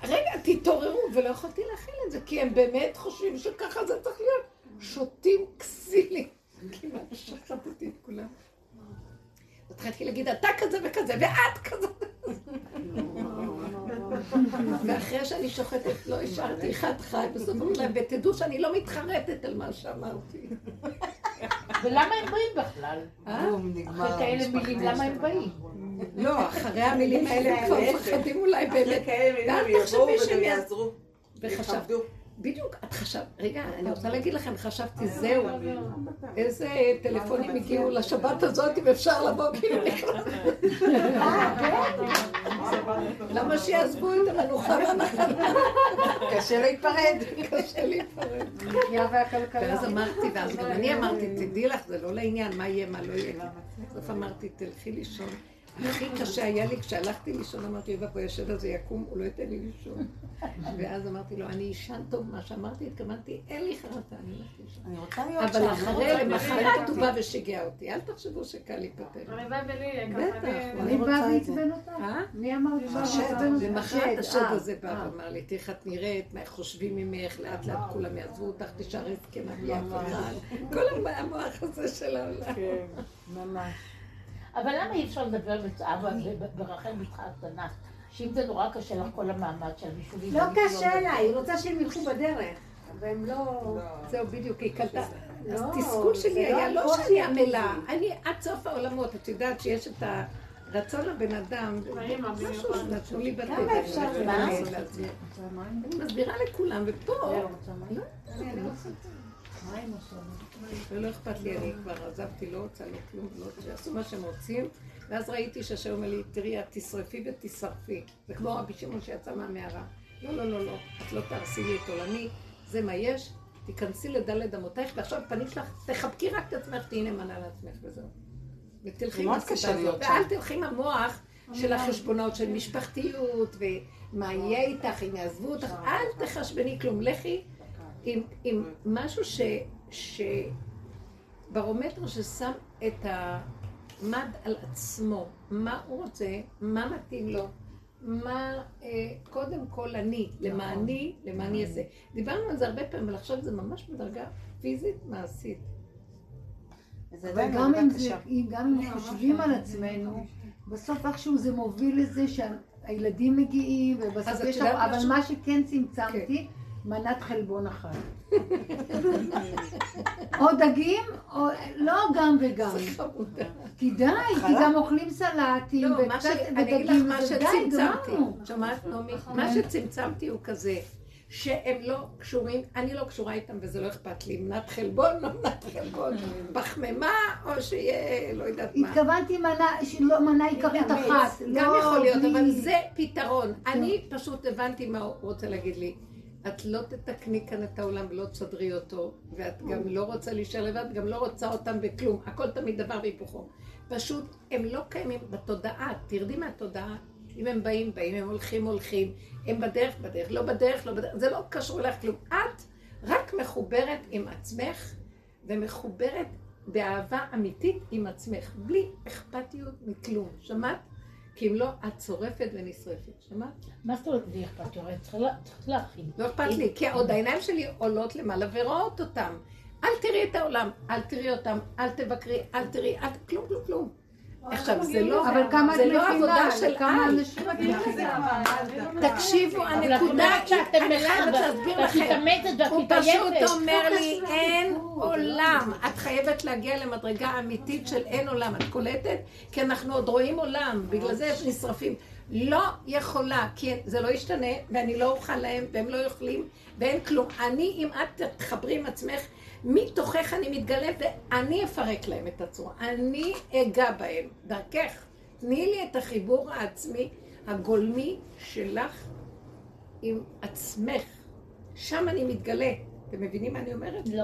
רגע, תתעוררו, ולא יכולתי להכיל את זה, כי הם באמת חושבים שככה זה צריך להיות. שותים כסילים. כמעט שחטתי את כולם. התחלתי להגיד, אתה כזה וכזה, ואת כזה. ואחרי שאני שוחטת, לא השארתי אחד חי, בסוף אמרתי להם, ותדעו שאני לא מתחרטת על מה שאמרתי. ולמה הם באים בכלל? אה? אחרי כאלה. מילים, למה הם באים? לא, אחרי המילים האלה הם כבר מפחדים אולי באמת. אחרי כאלה מילים ואל הם יבואו תחשבי שהם יעזרו. וחשב, יכבדו. בדיוק, את חשבת, רגע, אני רוצה להגיד לכם, חשבתי, זהו, איזה טלפונים הגיעו לשבת הזאת, אם אפשר לבוא כאילו נכנס. למה שיעזבו את המנוחה והנחלה? קשה להיפרד. קשה להיפרד. ואז אמרתי, ואז גם אני אמרתי, תדעי לך, זה לא לעניין, מה יהיה, מה לא יהיה. בסוף אמרתי, תלכי לישון. הכי קשה היה לי, כשהלכתי לישון, אמרתי, יובה פה ישן הזה יקום, הוא לא ייתן לי לישון. ואז אמרתי לו, אני אישן טוב, מה שאמרתי, התכוונתי, אין לי חרטה, אני הולכת לישון. אני רוצה להיות שם. אבל אחרי, למחרת הוא אותי. בא ושיגע אותי, אל תחשבו שקל להיפטר. הלוואי ולי בטח. מי בא. ועצבן אותך? מי אמר לי השד. למחרת השד אה, הזה בא אה. ואמר לי, תראי איך את נראית, מה חושבים ממך, לאט לאט כולם יעזבו אותך, תישארי זקנה בלי אף אחד. כל המוח הזה של העולם. כן. ממש. אבל למה אי אפשר לדבר בצער ברחל בתך הקטנה? שאם זה נורא קשה לך כל המעמד של הבישובים. לא קשה לה, מדבר. היא רוצה שהם ילכו בדרך. והם לא... זהו, בדיוק, היא קלטה. אז לא, תסכול זה שלי לא היה לא שאני עמלה, אני עד סוף העולמות, את יודעת שיש את הרצון לבן אדם, משהו במיוחד. שנתנו לי בטבע. כמה אפשר לעשות? להסביר. אני מסבירה לכולם, ופה, ולא אכפת לי, אני כבר עזבתי, לא רוצה, לא כלום, לא שיעשו מה שהם רוצים. ואז ראיתי שהשם אומר לי, תראי, את תשרפי ותשרפי. זה כמו רבי שמעון שיצא מהמערה. לא, לא, לא, לא, את לא תהרסי לי את עולמי, זה מה יש, תיכנסי לדלת אמותייך, ועכשיו פנים שלך, תחבקי רק את עצמך, תהיי נאמנה לעצמך וזהו. ותלכי עם הסיבה הזאת, ואל. תלכי עם המוח של החשבונות של משפחתיות, ומה יהיה איתך, אם יעזבו אותך, אל תחשבני כלום, לכי עם, עם משהו ש... ש... ברומטר ששם את המד על עצמו, מה הוא רוצה, מה מתאים לו, מה אה, קודם כל אני, למעני, למעני אעשה. דיברנו על זה הרבה פעמים, אבל עכשיו זה ממש בדרגה פיזית מעשית. זה אבל עדיין גם עבודה אם זה-. אם- גם אם חושבים על עצמנו, בסוף איכשהו זה מוביל לזה שהילדים מגיעים, ובסוף יש אבל משהו? מה שכן צמצמתי, מנת חלבון אחת. או דגים, או... לא גם וגם. כי די, כי גם אוכלים סלטים, לא. וקצת ודגים, מה וזה די, שצמצמתי. גמרנו. שומעת, נעמי? מה שצמצמתי הוא כזה, שהם לא קשורים, אני לא קשורה איתם וזה לא אכפת לי. מנת חלבון, לא מנת חלבון. פחמימה, או שיהיה, לא יודעת מה. התכוונתי מנה, שלא מנה עיקרית אחת. גם לא יכול להיות, אבל זה פתרון. אני פשוט הבנתי מה הוא רוצה להגיד לי. את לא תתקני כאן את העולם ולא תסדרי אותו, ואת גם לא רוצה להישאר לבד, גם לא רוצה אותם בכלום. הכל תמיד דבר והיפוכו. פשוט, הם לא קיימים בתודעה, תרדי מהתודעה. אם הם באים, באים, הם הולכים, הולכים, הם בדרך, בדרך, לא בדרך, לא בדרך, זה לא קשור אליך כלום. את רק מחוברת עם עצמך, ומחוברת באהבה אמיתית עם עצמך, בלי אכפתיות מכלום. שמעת? כי אם לא, את שורפת ונשרפת. שמעת? מה זאת אומרת בלי אכפת? הרי לה- צריך להכין. לא אכפת לי, כי עוד העיניים שלי עולות למעלה ורואות אותם. אל תראי את העולם, אל תראי אותם, אל תבקרי, אל תראי, אל... כלום, כלום, כלום. עכשיו, זה לא, אבל כמה את זה לא של כמה. אנשים את מבינה. תקשיבו, אבל את הנקודה שאתם חייבת להסביר ואת לכם. הוא. פשוט אומר לי, אין עולם. את חייבת להגיע למדרגה אמיתית של אין עולם. את קולטת? כי אנחנו עוד רואים עולם, בגלל זה נשרפים. לא יכולה, כי זה לא ישתנה, ואני לא אוכל להם, והם לא יכולים, ואין כלום. אני, אם את תחברי עם עצמך, מתוכך אני מתגלה, ואני אפרק להם את הצורה. אני אגע בהם, דרכך. תני לי את החיבור העצמי, הגולמי שלך עם עצמך. שם אני מתגלה. אתם מבינים מה אני אומרת? לא.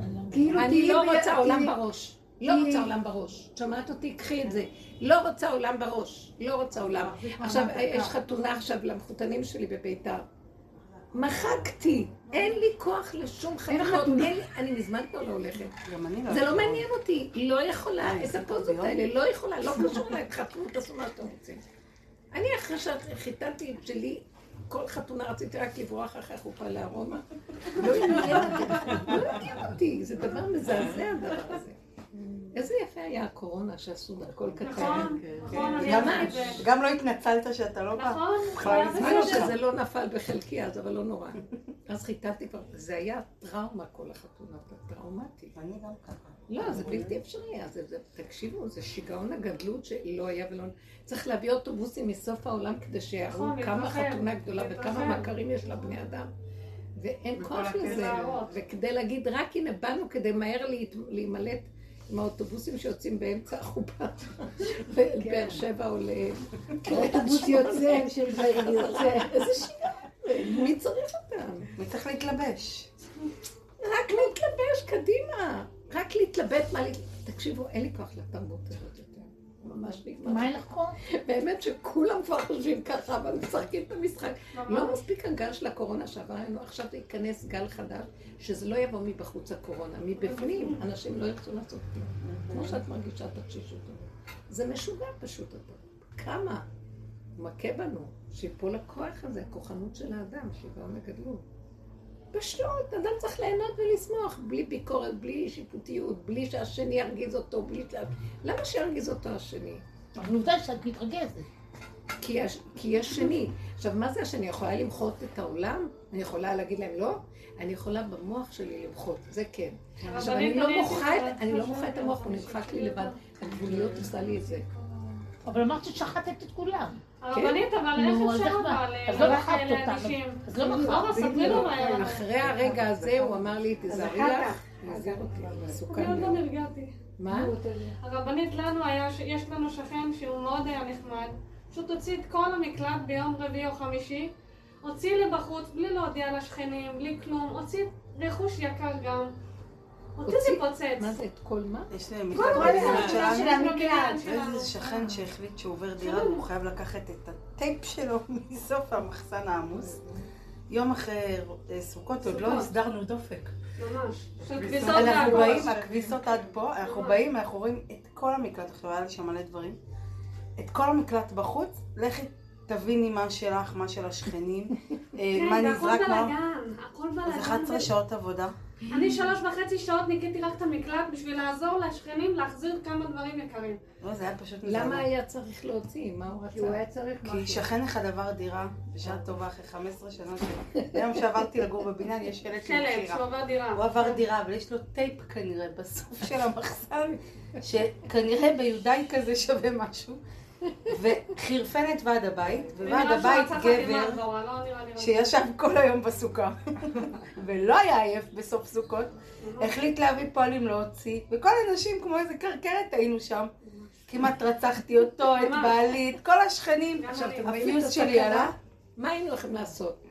אני לא כאילו אני תהיי לא רוצה עולם בראש. לא רוצה עולם בראש. שמעת אותי? קחי את זה. לא רוצה עולם בראש. לא רוצה עולם. עכשיו, יש חתונה עכשיו למחותנים שלי בביתר. מחקתי. אין לי כוח לשום לי- אני מזמן כבר לא הולכת. גם אני לא זה לא. מעניין אותי. לא יכולה. אה, איזה זה פוזות? האלה. לא יכולה. לא קשור אליי. תחתנו, תעשו מה שאתם רוצים. אני אחרי שחיתנתי את שלי, כל חתונה רציתי רק לברוח אחרי החופה לארומה. לא לא עניין אותי, זה דבר מזעזע הדבר הזה. איזה יפה היה הקורונה שעשו הכל קטן. נכון, נכון, אני את זה. גם לא התנצלת שאתה לא בא. נכון. שזה לא נפל בחלקי אז, אבל לא נורא. אז חיתנתי כבר, זה היה טראומה כל החתונה, טראומטי. אני גם ככה. לא, זה בלתי אפשרי, אז זה- זה- תקשיבו, זה שיגעון הגדלות שלא היה ולא... צריך להביא אוטובוסים מסוף העולם כדי שיראו נכון, כמה חתונה גדולה וכמה. מכרים יש לבני אדם. ואין כוח. לזה. וכדי להגיד, רק הנה באנו כדי מהר להת- להימלט עם האוטובוסים שיוצאים באמצע החופה, לבאר שבע או ל... האוטובוס יוצא, של בעיר יוצא. איזה שיגעון, מי צריך אותם? מי צריך להתלבש? רק להתלבש, קדימה. רק להתלבט מה ל... תקשיבו, אין לי כוח לתרבות הזאת. ממש נגמר. מה אין לך כוח? באמת שכולם כבר חושבים ככה, אבל משחקים את המשחק. לא מספיק הגל של הקורונה שעבר לנו, עכשיו ייכנס גל חדש, שזה לא יבוא מבחוץ הקורונה, מבפנים, אנשים לא ירצו לעשות כלום. כמו שאת מרגישה את התשישות הזאת. זה משוגע פשוט. כמה? מכה בנו, שיפול הכוח הזה, הכוחנות של האדם, שיגעון הגדלות. פשוט, אדם צריך ליהנות ולשמוח, בלי ביקורת, בלי שיפוטיות, בלי שהשני ירגיז אותו, בלי ש... למה שירגיז אותו השני? אבל עובדה שאת מתרגזת. כי יש, כי יש שני. עכשיו, מה זה השני? אני יכולה למחות את העולם? אני יכולה להגיד להם לא? אני יכולה במוח שלי למחות, זה כן. עכשיו, אני לא מוחה את, אני לא מוחה את המוח, הוא נמחק לי לבד. הגבוליות עושה לי את זה. אבל אמרת ששחטת את כולם. הרבנית, אבל איך אפשר? אבל לא אותם. אדישים? אז לא לא, מחקת. ספרי לו מה היה. אחרי הרגע הזה הוא אמר לי, תיזהרי לך. להזהיר אותי, אני מסוכן עוד לא. נרגעתי. מה? הרבנית לנו היה, יש לנו שכן שהוא מאוד היה נחמד, פשוט הוציא את כל המקלט ביום רביעי או חמישי, הוציא לבחוץ בלי להודיע לשכנים, בלי כלום, הוציא רכוש יקר גם. אותי זה פוצץ. מה זה, את כל מה? יש להם. בבניין שלנו. איזה שכן שהחליט שהוא עובר דירה והוא חייב לקחת את הטייפ שלו מסוף המחסן העמוס. יום אחרי אה, סוכות עוד לא. הסדרנו דופק. ממש. של אנחנו. באים, הכביסות עד פה, אנחנו באים, אנחנו רואים את כל המקלט, עכשיו היה לי שם מלא דברים, את כל המקלט בחוץ, לכי תביני מה שלך, מה של השכנים, אה, מה כן, והכל נזרק, מה... בלאגן, הכל אז בלאגן. 11 שעות עבודה. אני שלוש וחצי שעות ניקיתי רק את המקלט בשביל לעזור לשכנים להחזיר כמה דברים יקרים. לא, זה היה פשוט למה מזעזע. היה צריך להוציא? מה הוא כי הוא רצה? היה צריך כי משהו. שכן אחד עבר דירה, בשעה טובה אחרי 15 שנה שלו. היום שעברתי לגור בבניין יש שלט שלט, שהוא למכירה. עבר דירה. הוא עבר דירה, אבל יש לו טייפ כנראה בסוף של המחסן, שכנראה ביודאי כזה שווה משהו. וחירפן את ועד הבית, וועד שהוא הבית גבר לא. שישב כל היום בסוכה, ולא היה עייף בסוף סוכות, החליט להביא פועלים להוציא, וכל הנשים כמו איזה קרקרת היינו שם. כמעט רצחתי אותו, את. בעלי, את כל השכנים. עכשיו, אני. אתם רואים את שלי? עלה. מה היינו יכולים לעשות?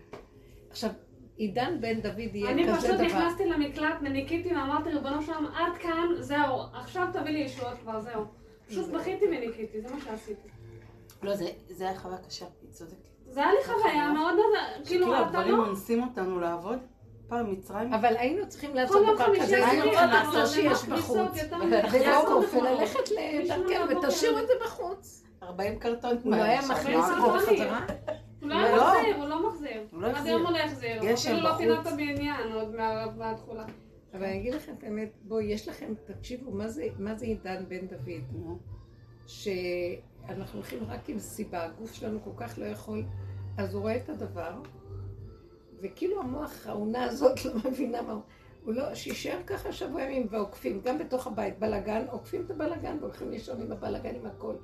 עכשיו, עידן בן דוד יהיה אני כזה פשוט דבר. נכנסתי למקלט וניקיתי ואמרתי ריבונו שלום עד כאן, זהו, עכשיו תביא לי ישועות כבר, זהו. פשוט בכיתי וניקיתי, זה מה שעשיתי. לא, זה זה היה חוויה קשה, היא צודקת. זה היה לי חוויה מאוד, כאילו, כאילו הדברים לא... אונסים אותנו לעבוד. פעם מצרים, אבל היינו צריכים לעשות דבר כזה, היינו צריכים לעשות שיש בחוץ. נכון. וללכת לדרכנו ותשאירו את זה בחוץ. 40 קרטון. הוא לא היה מכניס מה? את לא, זה בחזרה? הוא לא לא. מחזיר, הוא לא מחזיר. הוא לא עד. היום הוא לא גשם אפילו לא את הבניין עוד מה- מהתכולה. אבל אני אגיד לכם את האמת, בואו, יש לכם, תקשיבו, מה זה- מה זה עידן בן דוד? נו. שאנחנו הולכים רק עם סיבה, הגוף שלנו כל כך לא יכול, אז הוא רואה את הדבר, וכאילו המוח, העונה הזאת לא מבינה מה הוא. הוא לא, שישאר ככה שבוע ימים ועוקפים, גם בתוך הבית, בלאגן, עוקפים את הבלאגן והולכים לישון עם הבלאגן, עם הכל.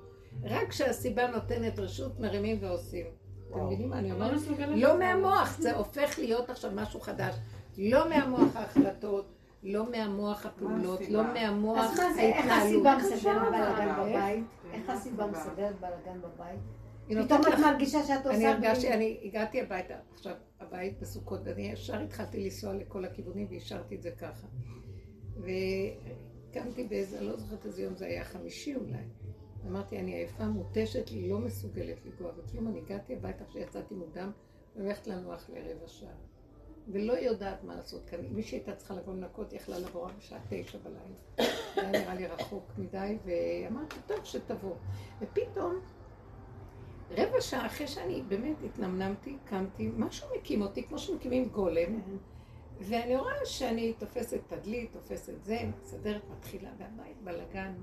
רק כשהסיבה נותנת רשות, מרימים ועושים. אתם מבינים מה אני לא אומרת? לא לזה. מהמוח, זה הופך להיות עכשיו משהו חדש. לא מהמוח ההחלטות, לא מהמוח הפעולות? לא מהמוח אז מה זה, איך ההתנהלות. הסיבה מסדרת בלאגן. בבית? איך הסיבה מסדרת בלאגן בבית? פתאום את מרגישה שאת עושה... אני הרגשתי, אני הגעתי הביתה, עכשיו, הבית בסוכות, ואני ישר התחלתי לנסוע לכל הכיוונים והשארתי את זה ככה. וקמתי באיזה, אני לא זוכרת איזה יום זה היה, חמישי אולי. אמרתי, אני עייפה, מותשת לי, לא מסוגלת לגוע בכלום. אני הגעתי הביתה אחרי שיצאתי מוקדם, והולכת לנוח לרבע שעה. ולא יודעת מה לעשות כאן. מי שהייתה צריכה לבוא לנקות, יכלה לבוא רק בשעה תשע בלילה. זה היה נראה לי רחוק מדי, ואמרתי, טוב, שתבוא. ופתאום רבע שעה אחרי שאני באמת התנמנמתי, קמתי, משהו מקים אותי, כמו שמקימים גולם, ואני רואה שאני תופסת תדלית, תופסת זה, מסדרת, מתחילה, והבית בלאגן,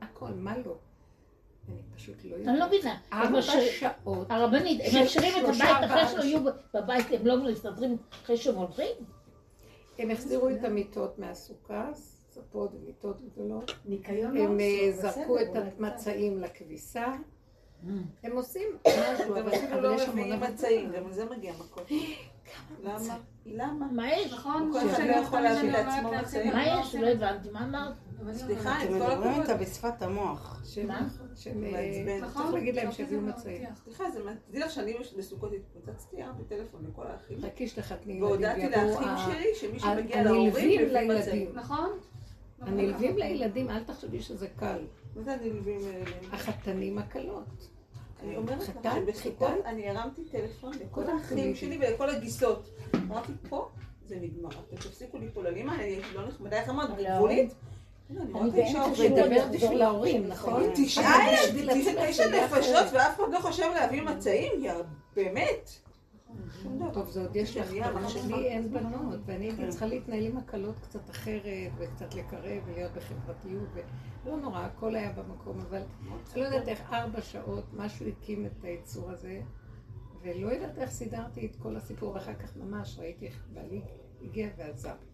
הכל, מה לא? אני פשוט לא יודעת. אני לא מבינה. ארבע שעות. הרבנית, הם משאירים את הבית אחרי שהם היו בבית, הם לא מסתדרים אחרי שהם הולכים? הם החזירו את המיטות מהסוכה, ספות ומיטות גדולות. ניקיון לא הם אה, עשו, זרקו את. המצעים לכביסה. הם עושים משהו, אבל לא יש המון. מצעים, גם על זה מגיע מכות. למה? למה? מה יש? נכון? כל זה אחד לא יכול להביא לעצמו מצעים. מה לא יש? לא הבנתי, מה אמרת? סליחה, אתם עם כל מדברים הכבוד. איתה בשפת המוח. מה? שהם, אה. נכון? צריך להגיד להם שיביאו מצעים. סליחה, זה מה- תדעי לך שאני בסוכות התפוצצתי, הרמתי טלפון לכל האחים. חכי שתחתני ילדים והודעתי לאחים שלי שמי שמגיע להורים מביא מצעים. לילדים. נכון? הנלווים לילדים, אל תחשבי שזה קל. מה זה הנלווים האלה? החתנים הקלות. אני אומרת לך שבסוכות. אני הרמתי טלפון לכל האחים כל, שלי ולכל הגיסות. אמרתי, פה זה נגמר. אתם תפסיקו ליפול על אמא, אני לא נחמדה, איך אמרת? גבולית? עובדת. לדבר לחזור בשביל ההורים, נכון? תשע נפשות. ואף אחד לא חושב להביא מצעים, יא באמת. טוב, זה עוד יש לך. לי אין בנות, ואני הייתי. צריכה להתנהל עם הקלות קצת אחרת, וקצת לקרב, ולהיות בחברתיות, ולא נורא, הכל היה במקום, אבל לא יודעת איך ארבע שעות משהו הקים את היצור הזה, ולא יודעת איך סידרתי את כל הסיפור, ואחר כך ממש ראיתי איך בעלי הגיע ועזר ל-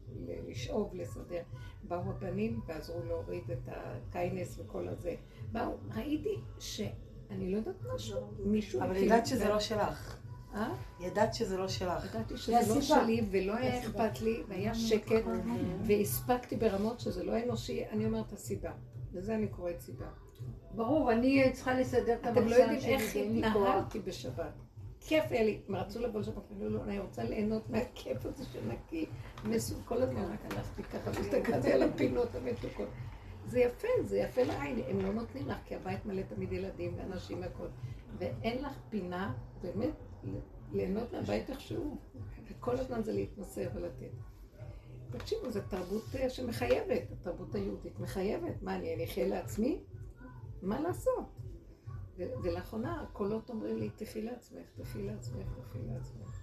לשאוב, לסדר. באו הבנים ועזרו להוריד את הקיינס וכל הזה. באו, ראיתי שאני לא יודעת משהו, מישהו אבל ידעת שזה זה. לא שלך. אה? ידעת שזה לא שלך. ידעתי זה שזה לא. שלי ולא היה אכפת לי והיה שקט והספקתי ברמות שזה לא אנושי, אני אומרת הסיבה. לזה אני קוראת סיבה. ברור, אני צריכה לסדר את אתם לא המחסן יודעים שלי, איך ואין לי כוח. התנהלתי בשבת. כיף היה לי, הם רצו לבוא לשבת, אמרו לא, אני רוצה ליהנות מהכיף הזה שנקי, מסוג, כל הזמן רק הלכתי ככה והסתכלתי על הפינות המתוקות. זה יפה, זה יפה לעין, הם לא נותנים לך, כי הבית מלא תמיד ילדים ואנשים והכל. ואין לך פינה, באמת, ליהנות מהבית איכשהו. וכל הזמן זה להתמסר ולתת. תקשיבו, זו תרבות אה, שמחייבת, התרבות היהודית מחייבת. מה, אני אחיה לעצמי? מה לעשות? ולאחרונה הקולות אומרים לי, תחי לעצמך, תחי לעצמך, תחי לעצמך.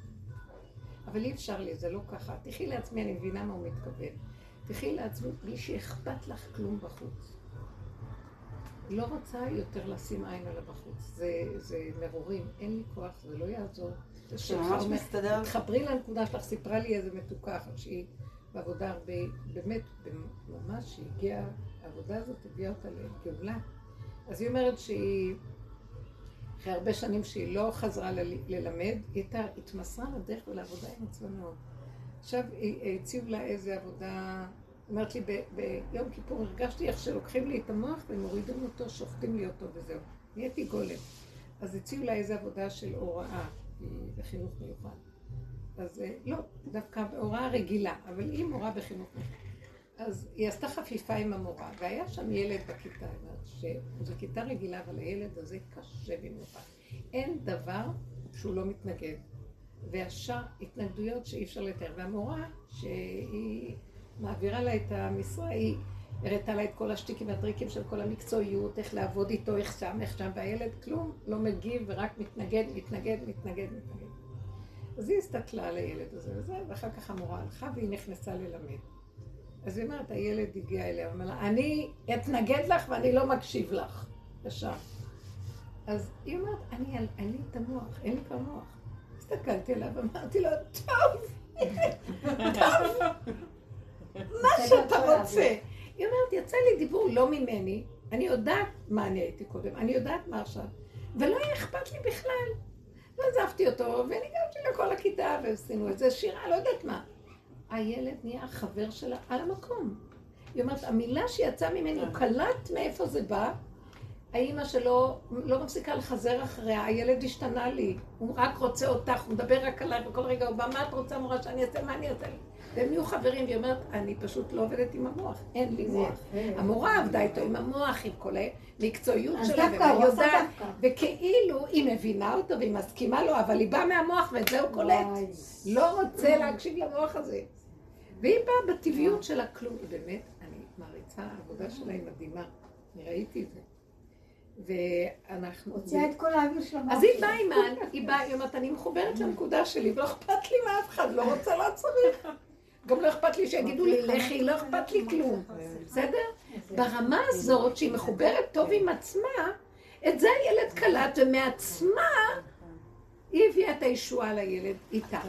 אבל אי אפשר לי, זה לא ככה. תחי לעצמי, אני מבינה מה הוא מתכוון. תחי לעצמי בלי שאכפת לך כלום בחוץ. לא רוצה יותר לשים עין על הבחוץ. זה, זה מרורים, אין לי כוח, זה לא יעזור. שממש מסתדר. תחברי לנקודה שלך, סיפרה לי איזה מתוקה אחת שהיא בעבודה הרבה, באמת, ממש, שהיא הגיעה, העבודה הזאת הביאה אותה לגאולה. אז היא אומרת שהיא, אחרי הרבה שנים שהיא לא חזרה ל- ללמד, היא התמסרה לדרך ולעבודה עם עצמה מאוד. עכשיו הציעו לה איזה עבודה, אומרת לי, ב- ביום כיפור הרגשתי איך שלוקחים לי את המוח ומורידים אותו, שוחטים לי אותו וזהו. נהייתי גולם. אז הציעו לה איזה עבודה של הוראה בחינוך מיוחד. אז אה, לא, דווקא בהוראה רגילה, אבל היא מורה בחינוך מיוחד. אז היא עשתה חפיפה עם המורה, והיה שם ילד בכיתה, שזו כיתה רגילה, אבל הילד הזה קשה במיוחד. אין דבר שהוא לא מתנגד. וישר התנגדויות שאי אפשר לתאר. והמורה, שהיא מעבירה לה את המשרה, היא הראתה לה את כל השטיקים והטריקים של כל המקצועיות, איך לעבוד איתו, איך שם, איך שם, והילד כלום לא מגיב ורק מתנגד, מתנגד, מתנגד, מתנגד. אז היא הסתכלה על הילד הזה וזה, ואחר כך המורה הלכה והיא נכנסה ללמד. אז היא אומרת, הילד הגיע אליה, אומר לה, אני אתנגד לך ואני לא מקשיב לך. ישר. אז היא אומרת, אני, אין לי את המוח, אין לי כבר מוח. הסתכלתי עליו ואמרתי לו, טוב, טוב, מה שאתה רוצה. היא אומרת, יצא לי דיבור לא ממני, אני יודעת מה אני הייתי קודם, אני יודעת מה עכשיו, ולא היה אכפת לי בכלל. ועזבתי אותו, וניגשתי לכל הכיתה, ועשינו איזה שירה, לא יודעת מה. הילד נהיה חבר שלה על המקום. היא אומרת, המילה שיצאה ממני, הוא קלט מאיפה זה בא. האימא שלו לא מפסיקה לחזר אחריה, הילד השתנה לי, הוא רק רוצה אותך, הוא מדבר רק עלייך, וכל רגע הוא בא, מה את רוצה מורה שאני אעשה, מה אני אעשה? והם נהיו חברים, והיא אומרת, אני פשוט לא עובדת עם המוח, אין לי מוח. המורה עבדה איתו עם המוח, עם כל המקצועיות שלה, עשה יודעת. וכאילו היא מבינה אותו והיא מסכימה לו, אבל היא באה מהמוח ואת זה הוא קולט. לא רוצה להקשיב למוח הזה. והיא באה בטבעיות שלה כלום. היא באמת, אני מעריצה, העבודה שלה היא מדהימה. אני ראיתי את זה. ואנחנו... הוציאה את כל האוויר של המוח אז היא. באה עם ה... היא באה, היא אומרת, אני מחוברת לנקודה שלי, ולא אכפת לי מאף אחד, לא רוצה, לא צריך. גם לא אכפת לי שיגידו לי, לכי, לא אכפת לי כלום. בסדר? ברמה הזאת, שהיא מחוברת טוב עם עצמה, את זה הילד קלט, ומעצמה היא הביאה את הישועה לילד איתה.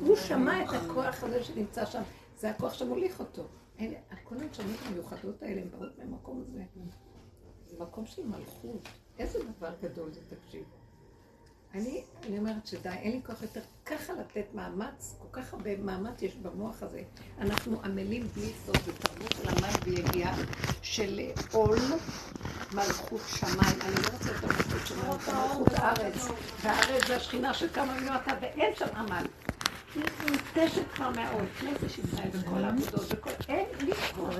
הוא שמע את הכוח הזה שנמצא שם, זה הכוח שמוליך אותו. אלה, כל הנשמות המיוחדות האלה הן באות מהמקום הזה. זה מקום של מלכות. איזה דבר גדול זה, תקשיב. אני, אני אומרת שדי, אין לי כוח יותר ככה לתת מאמץ, כל כך הרבה מאמץ יש במוח הזה. אנחנו עמלים בלי סוף בתרבות של עמל ויגיעה של עול מלכות שמיים. אני לא רוצה את המלכות שמיים, את מלכות הארץ. והארץ זה השכינה שקמה ממטה, ואין שם עמל. היא מותשת כבר מהעול, נפש ישראל וכל העבודות וכל... אין לי כוח.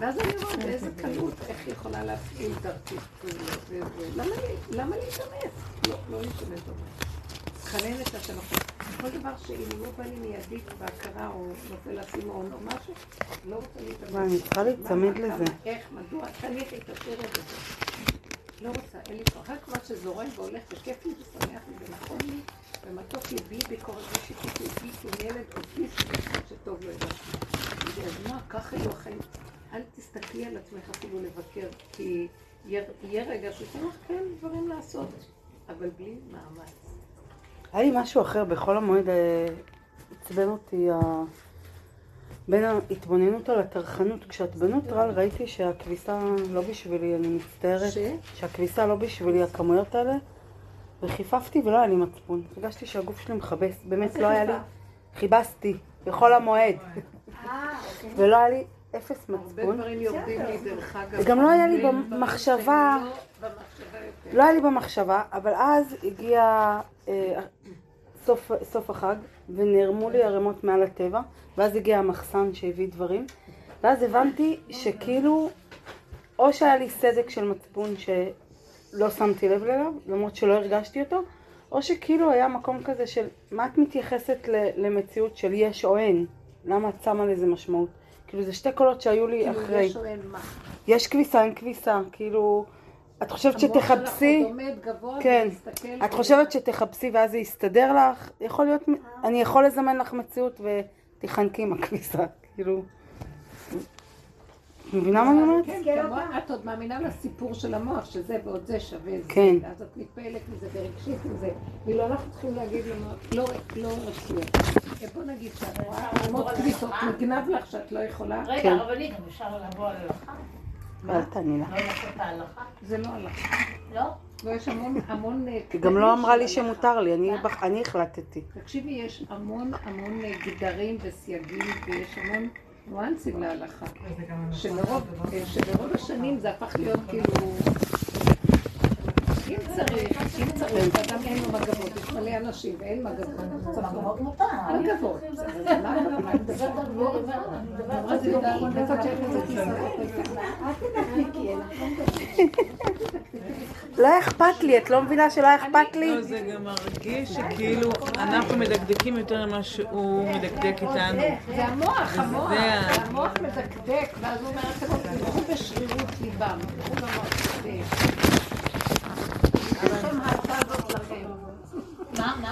ואז אני אומרת, באיזה קלות, איך היא יכולה להפעיל דרכי פעולות. למה להיכנס? לא, לא בזה. מתחנן את השם אחר. כל דבר שאם לא בא לי מיידית בהכרה או נופל אסימון או משהו, לא רוצה להתאמץ. וואי, אני צריכה להיצמד לזה. איך, מדוע, תניחי את השיר הזה. לא רוצה, אין לי כוח. רק מה שזורם והולך וכיף לי ושמח לי ונכון לי ומתוק לי בלי ביקורת בלי שיתוף לי עם ילד אוטיסט שטוב לו זה. אז מה, ככה יהיו החיים. אל תסתכלי על עצמך אפילו לבקר, כי יהיה רגע שתהיה לך כן דברים לעשות, אבל בלי מאמץ. היה לי משהו אחר בחול המועד, אה, עצבן אותי ה- בין ההתבוננות על הטרחנות. כשאת בנוטרל ראיתי שהכביסה לא בשבילי, אני מצטערת. ש? שהכביסה לא בשבילי, הכמויות האלה. וחיפפתי ולא היה לי מצפון. הרגשתי שהגוף שלי מכבס, באמת לא היה לי. חיבסתי, בחול המועד. אה, אוקיי. ולא היה לי אפס הרבה מצפון. דברים יורדים לי דרך אגב. וגם לא היה לי הרבה במחשבה- לא. לא היה לי במחשבה, אבל אז הגיע אה, סוף, סוף החג, ונערמו לי ערימות מעל הטבע, ואז הגיע המחסן שהביא דברים, ואז הבנתי שכאילו, או שהיה לי סדק של מצפון שלא שמתי לב אליו, למרות שלא הרגשתי אותו, או שכאילו היה מקום כזה של, מה את מתייחסת למציאות של יש או אין? למה את שמה לזה משמעות? כאילו זה שתי קולות שהיו לי כאילו, אחרי. יש או אין מה. יש כביסה, אין כביסה, כאילו... את חושבת שתחפשי, כן. את חושבת שתחפשי ואז זה יסתדר לך? יכול להיות, אני יכול לזמן לך מציאות ותחנקי עם הכביסה, כאילו... את מבינה מה אני אומרת? כן, המוח- את עוד מאמינה לסיפור של המוח, שזה ועוד זה שווה זה. כן. ואז את מתפעלת מזה ורגשית מזה. ואילו אנחנו צריכים להגיד למוח, לא לא רצוי. בוא נגיד שאת רואה המון כביסות, נגנב לך שאת לא יכולה. רגע, כן. רבנית, גם אפשר לבוא על הלכה? אל תעני לה. לא לעשות ההלכה? זה לא הלך. לא? לא, יש המון, המון... אה, היא גם לא אמרה לי הלכה. שמותר לי, אני אני החלטתי. תקשיבי, יש המון המון אה, גדרים וסייגים, ויש המון ניואנסים להלכה. שמרוב אה, שמרוב השנים זה הפך להיות כאילו... אם צריך, צריך, אדם אין לו מגבות, יש מלא אנשים ואין מגבות, מגבות. מגבות. מה? אני מדברת על זה לא- אכפת לי, את לא מבינה שלא אכפת לי? לא, זה גם מרגיש שכאילו אנחנו מדקדקים יותר ממה שהוא מדקדק איתנו. זה המוח, המוח, המוח מדקדק, ואז הוא אומר, תלכו בשרירות ליבם, תלכו במוח, לכם ההצעה הזאת לכם. מה, מה?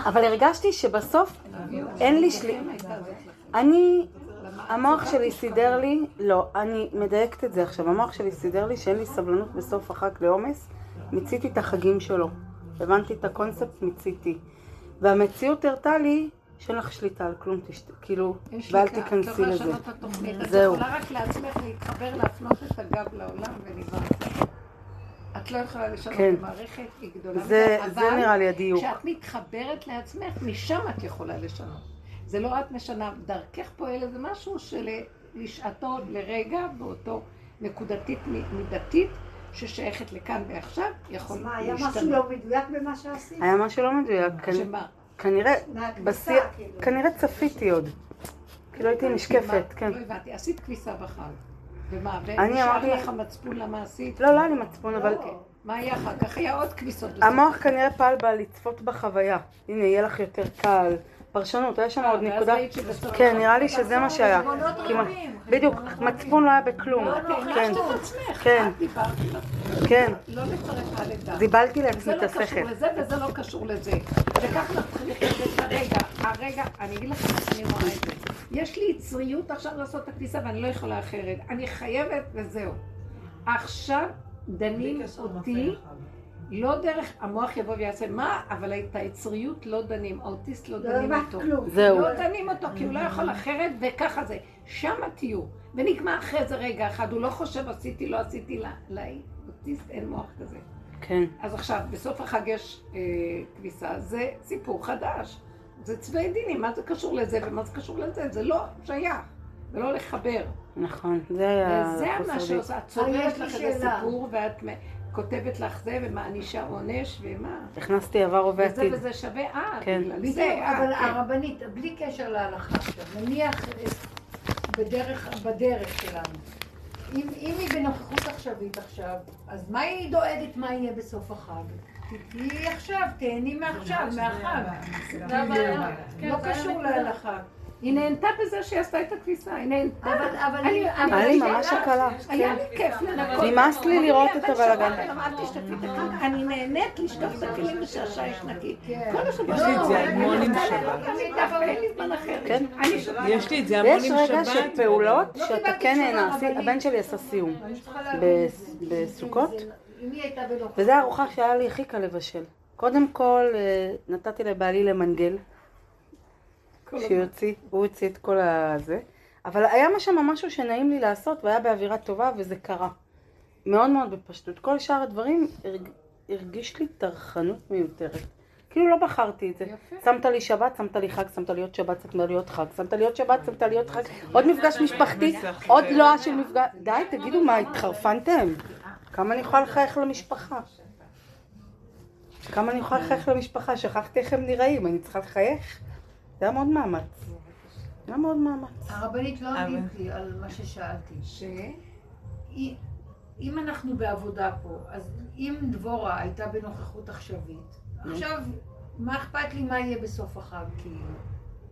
אבל הרגשתי שבסוף אין לי שלי... אני, המוח שלי סידר לי, לא, אני מדייקת את זה עכשיו, המוח שלי סידר לי שאין לי סבלנות בסוף החג לעומס, מיציתי את החגים שלו. הבנתי את הקונספט, מיציתי. והמציאות הראתה לי שאין לך שליטה על כלום, תשת... כאילו, ואל תיכנסי לזה. לשנות את זהו. יכולה רק לעצמך להתחבר, להפנות את הגב לעולם ונבהלת. את לא יכולה לשנות כן. המערכת, היא גדולה זה, מדי, זה נראה לי הדיוק. כשאת מתחברת לעצמך, משם את יכולה לשנות. זה לא את משנה, דרכך פועל איזה משהו שלשעתו, לרגע, באותו נקודתית מידתית, ששייכת לכאן ועכשיו, יכול אז מה, היה להשתנות. משהו לא מדויק במה שעשית? היה משהו לא מדויק, שמה? כנראה, בשיא- כאילו. כנראה צפיתי עוד. כאילו הייתי נשקפת? כן. לא הבנתי, עשית כביסה בחג. ומה, ונשאר אמרתי- לך מצפון למה עשית? לא, לא היה לי מצפון, אבל אוקיי. מה היה אחר כך? היה עוד כביסות. בסוף. המוח כנראה פעל בה לצפות בחוויה. הנה, יהיה לך יותר קל, פרשנות, היה שם אה, עוד נקודה. כן, נראה לי שזה מה שהיה. בדיוק, מצפון לא היה בכלום. לא, לא, כן, כן. כן. לא לצרף הלידה. זיבלתי זה לעצמי את לא קשור השכל. לזה וזה לא קשור לזה. וכך נתחיל את הרגע. הרגע, אני אגיד לכם איך אני רואה את זה. יש לי יצריות עכשיו לעשות את הכניסה ואני לא יכולה אחרת. אני חייבת וזהו. עכשיו דנים אותי, לא דרך, המוח יבוא ויעשה מה, אבל את היצריות לא דנים, האוטיסט לא לא דנים אותו. זהו. לא דנים אותו כי הוא לא יכול אחרת וככה זה. שמה תהיו. ונגמר אחרי זה רגע אחד, הוא לא חושב עשיתי, לא עשיתי, לה- לאוטיסט אין מוח כזה. כן. אז עכשיו, בסוף החג יש אה, כביסה, זה סיפור חדש. זה צבעי דינים, מה זה קשור לזה ומה זה קשור לזה? זה לא שייך, ולא לחבר. נכון, זה היה וזה מה שעושה, את צוברת לי לך איזה שאלה. סיפור, ואת כותבת לך זה, ומענישה עונש, ומה? הכנסתי עבר וזה ובעתיד. וזה שווה אה, כן. בגלל בדיוק, זה, אה, אבל כן. הרבנית, בלי קשר להלכה עכשיו, נניח בדרך, בדרך שלנו. אם, אם היא בנוכחות עכשווית עכשיו, אז מה היא דואגת מה יהיה בסוף החג? תהיי עכשיו, תהני מעכשיו, מהחג. זה הבעיה. כן, לא זה קשור. להלכה. היא נהנתה בזה שהיא עשתה את הכביסה, היא נהנתה. אבל, אבל, אני- אבל אבל ממש הקלה. היה לי כיף לנקות. נמאס לי לראות את הבלאגן. שתפי את החג. אני נהנית לשטוף את הכלים בשעשע נקי. כן. כל השבוע. יש לי את זה המון אני עם שבת. אני. כן. אני שבת. יש לי את זה המון עם רגע של שבת. פעולות לא שאתה כן נהנה. הבן שלי עשה סיום. אני. בסוכות? וזו הארוחה שהיה לי הכי קל לבשל. קודם כל, אה, נתתי לבעלי למנגל, שיוציא, הוא הוציא את כל הזה. אבל היה שם משהו שנעים לי לעשות והיה באווירה טובה וזה קרה. מאוד מאוד בפשטות. כל שאר הדברים הרג... הרגיש לי טרחנות מיותרת. כאילו לא בחרתי את זה. שמת לי שבת, שמת לי חג, שמת לי עוד שבת, שמת לי עוד חג, שמת לי עוד שבת, שמת לי עוד חג, עוד מפגש משפחתי, עוד לואה של מפגש... די, תגידו מה, התחרפנתם? כמה אני יכולה לחייך למשפחה? כמה אני יכולה לחייך למשפחה? שכחתי איך הם נראים, אני צריכה לחייך? זה היה מאוד מאמץ. זה היה מאוד מאמץ. הרבנית לא ענית לי על מה ששאלתי. ש... אם- אנחנו בעבודה פה, אז אם דבורה הייתה בנוכחות עכשווית, עכשיו, מה אכפת לי מה יהיה בסוף החג, כאילו?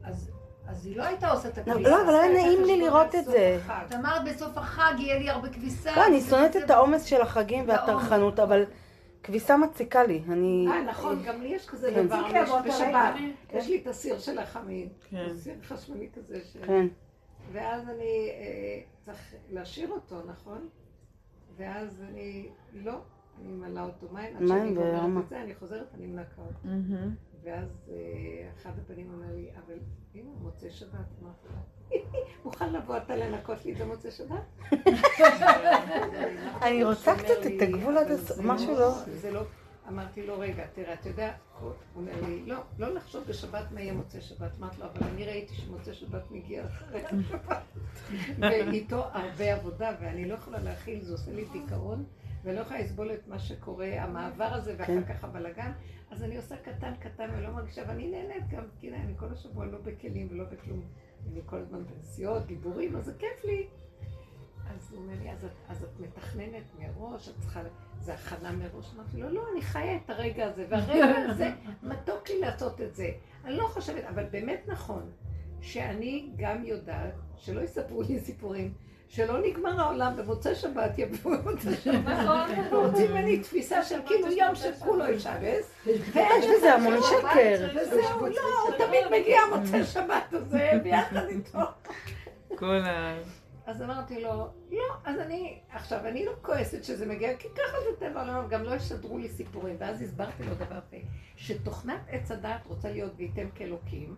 אז אז היא לא הייתה עושה את לא, הכביסה. לא, אבל היה נעים לי לראות את זה. את אמרת בסוף החג יהיה לי הרבה כביסה. לא, אני שונאת את העומס של החגים והטרחנות, אבל כביסה מציקה לי. אני... אה, נכון, גם לי יש כזה כן. דבר, כן, בשבת. יש לי את הסיר של החמין. כן. סיר חשמלי כזה. ש- כן. ואז אני אה, צריך להשאיר אותו, נכון? ואז אני, לא, אני ממלאה אותו מים. עד מים שאני גומרת. את זה, אני חוזרת, אני מנקה אותו. ואז אה, אחד הבנים אומר לי, אבל הנה, מוצאי שבת, אמרתי לו, מוכן לבוא אתה לנקות לי את המוצאי שבת? אני רוצה קצת את הגבול "אבל עד הסוף, זה משהו לא... זה לא... אמרתי לו, רגע, תראה, אתה יודע, הוא אומר לי, לא, לא לחשוב בשבת מה יהיה מוצאי שבת. אמרתי לו, אבל אני ראיתי שמוצאי שבת מגיע אחרי השבת. ואיתו הרבה עבודה, ואני לא יכולה להכיל, זה עושה לי דיכאון, ולא יכולה לסבול את מה שקורה, המעבר הזה, ואחר כן. כך הבלגן. אז אני עושה קטן קטן ולא מרגישה, ואני נהנית גם, כי אני כל השבוע לא בכלים ולא בכלום. אני כל הזמן בנסיעות, דיבורים, אז זה כיף לי. אז הוא אומר לי, אז את, אז את מתכננת מראש, את צריכה, זה הכנה מראש. אמרתי לו, לא, אני חיה את הרגע הזה, והרגע הזה, מתוק לי לעשות את זה. אני לא חושבת, אבל באמת נכון, שאני גם יודעת, שלא יספרו לי סיפורים, שלא נגמר העולם במוצאי שבת, יבואו במוצאי שבת, נכון. ורוצים ממני תפיסה של כאילו יום שכולו ישבס, יש בזה המון שקר. וזהו, לא, הוא תמיד מגיע מוצאי שבת הזה, ביחד איתו. כל ה... אז אמרתי לו, לא, אז אני, עכשיו, אני לא כועסת שזה מגיע, כי ככה זה טבע העולם, גם לא ישדרו לי סיפורים. ואז הסברתי לו דבר פה, שתוכנת עץ הדעת רוצה להיות וייתם כאלוקים,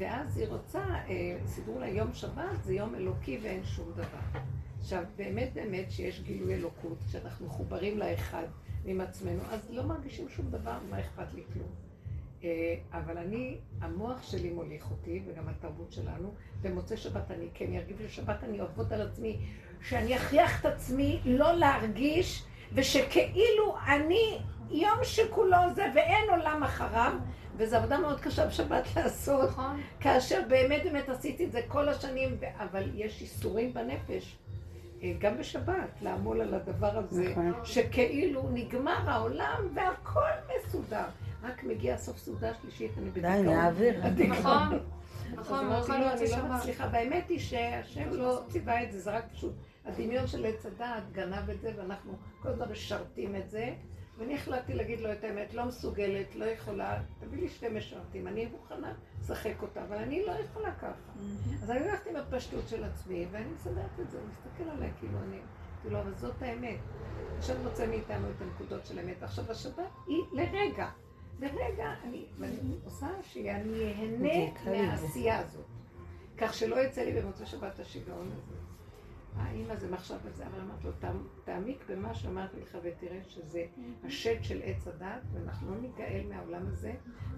ואז היא רוצה, אה, סידרו לה יום שבת, זה יום אלוקי ואין שום דבר. עכשיו, באמת באמת שיש גילוי אלוקות, כשאנחנו מחוברים לאחד עם עצמנו, אז לא מרגישים שום דבר, מה אכפת לי כלום. אה, אבל אני, המוח שלי מוליך אותי, וגם התרבות שלנו, במוצאי שבת אני כן ארגיש, בשבת אני אעבוד על עצמי, שאני אכריח את עצמי לא להרגיש, ושכאילו אני יום שכולו זה ואין עולם אחריו, וזו עבודה מאוד קשה בשבת לעשות, נכון. כאשר באמת באמת עשיתי את זה כל השנים, אבל יש איסורים בנפש, אה, גם בשבת, לעמול על הדבר הזה, נכון. שכאילו נגמר העולם והכל מסודר. רק מגיע סוף סעודה שלישית, אני די, בדיכאון. נהיה אוויר. נכון, אז נכון, אמרתי יכול לו, אני לא. מצליחה, והאמת היא שהשם לא ציווה את זה, זה רק פשוט הדמיון של עץ הדעת גנב את זה, ואנחנו כל הזמן משרתים את זה, ואני החלטתי להגיד לו את האמת, לא מסוגלת, לא יכולה, תביא לי שתי משרתים, אני מוכנה לשחק אותה, אבל אני לא יכולה ככה. אז אני הולכת עם הפשטות של עצמי, ואני מסדרת את זה, הוא מסתכל עליי כאילו אני, כאילו, אבל זאת האמת. עכשיו רוצה מאיתנו את הנקודות של האמת. עכשיו, השבת היא לרגע. לרגע אני, עושה שאני אהנה זה. מהעשייה הזאת. כך שלא יצא לי במוצאי שבת השיגעון הזה. האמא זה מחשב בזה, אבל אמרתי לו, "תעמ- תעמיק במה שאמרתי לך ותראה שזה השד של עץ הדת, ואנחנו לא ניגאל מהעולם הזה,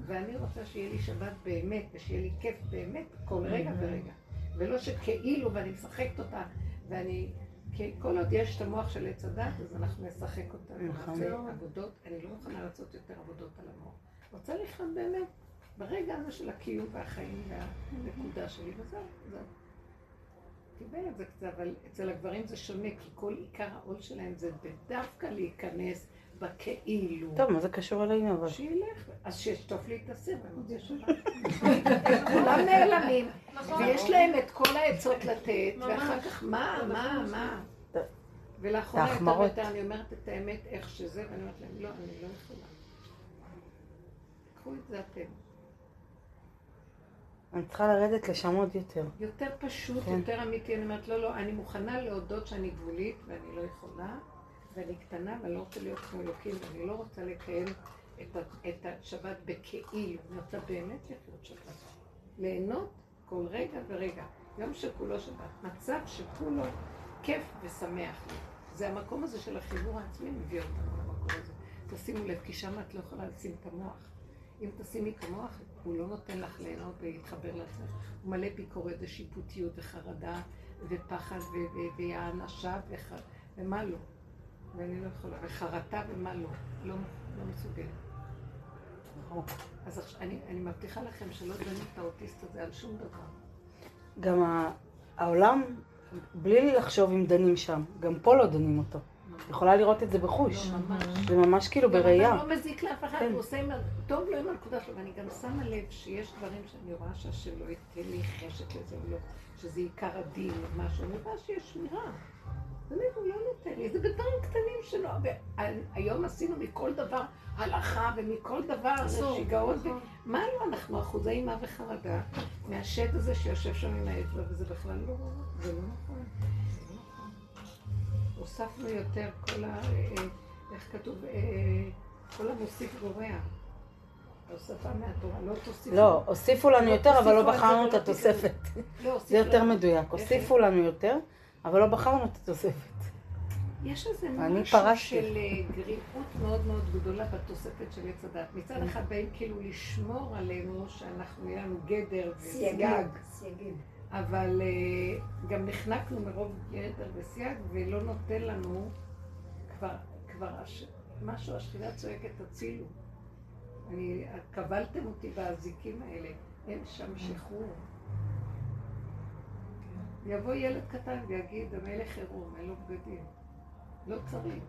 ואני רוצה שיהיה לי שבת באמת, ושיהיה לי כיף באמת כל רגע ורגע. ולא שכאילו, ואני משחקת אותה, ואני... כי כל עוד יש את המוח של עץ הדת, אז אנחנו נשחק אותה. נכון. ונעשה עבודות, אני לא מוכנה לעשות יותר עבודות על המוח. רוצה לחיות באמת ברגע הזה של הקיום והחיים והנקודה שלי, וזהו, זהו. קיבל את זה קצת, אבל אצל הגברים זה שונה, כי כל עיקר העול שלהם זה דווקא להיכנס בכאילו. טוב, מה זה קשור אלינו אבל? שילך, אז שישטוף לי את הסיר במוצאי שבת. כולם נעלמים, נכון. ויש להם את כל העצות לתת. ואחר כך מה, מה, מה. ולאחרונה יותר. ויותר אני אומרת את האמת איך שזה, ואני אומרת להם, לא, אני לא יכולה. קחו את זה אתם. אני צריכה לרדת לשם עוד יותר. יותר פשוט, כן. יותר אמיתי, אני אומרת, לא, לא, אני מוכנה להודות שאני גבולית ואני לא יכולה, ואני קטנה ואני לא רוצה להיות כמו אלוקים, ואני לא רוצה לקיים את, את השבת בכאילו, אני רוצה באמת לחיות שבת. ליהנות כל רגע ורגע. יום שכולו שבת. מצב שכולו כיף ושמח. זה המקום הזה של החיבור העצמי מביא אותנו למקום הזה. תשימו לב, כי שם את לא יכולה לשים את המוח. אם תשימי את המוח, הוא לא נותן לך ליהנות ולהתחבר לעצמך. הוא מלא ביקורת ושיפוטיות וחרדה ופחד והענשה וח... ומה לא. ואני לא יכולה, וחרטה ומה לא. לא, לא מסוגלת. אז עכשיו, אני, אני מבטיחה לכם שלא דנים את האוטיסט הזה על שום דבר. גם העולם, בלי לחשוב אם דנים שם, גם פה לא דנים אותו. יכולה לראות את זה בחוש. לא. זה ממש כאילו בראייה. אתה לא מזיק לאף אחד, כן. הוא עושה עם. טוב לו עם הנקודה שלו, ואני גם שמה לב שיש דברים שאני רואה שהשם לא ייתן לי חשק לזה, או לא, שזה עיקר הדין או משהו, אני רואה שיש שמירה. באמת, הוא לא נותן לי, זה בדברים קטנים שלו. והיום עשינו מכל דבר הלכה, ומכל דבר שיגעון. נכון. מה לא, אנחנו אחוזי אימה וחרדה מהשד הזה שיושב שם עם האצבע, וזה בכלל לא, זה לא נכון. הוספנו יותר כל ה... אה, איך כתוב? אה, כל המוסיף גורע. ההוספה מהתורה, לא תוסיפו. לא, הוסיפו לנו לא יותר, אבל לא בחרנו את התוספת. לא, זה יותר. מדויק. הוסיפו לנו יותר, אבל לא בחרנו את התוספת. יש איזה אני משהו. של אה, גריעות מאוד מאוד גדולה בתוספת של עץ הדת. מצד אחד באים כאילו לשמור עלינו, שאנחנו, יהיה לנו גדר וסייג, סייגים. אבל אה, גם נחנקנו מרוב גדר וסייג, ולא נותן לנו כבר, כבר הש... משהו, השכינה צועקת, תצילו. אני, קבלתם אותי באזיקים האלה, אין שם שחרור. יבוא ילד קטן ויגיד, המלך עירום, אין לו בגדים. לא צריך.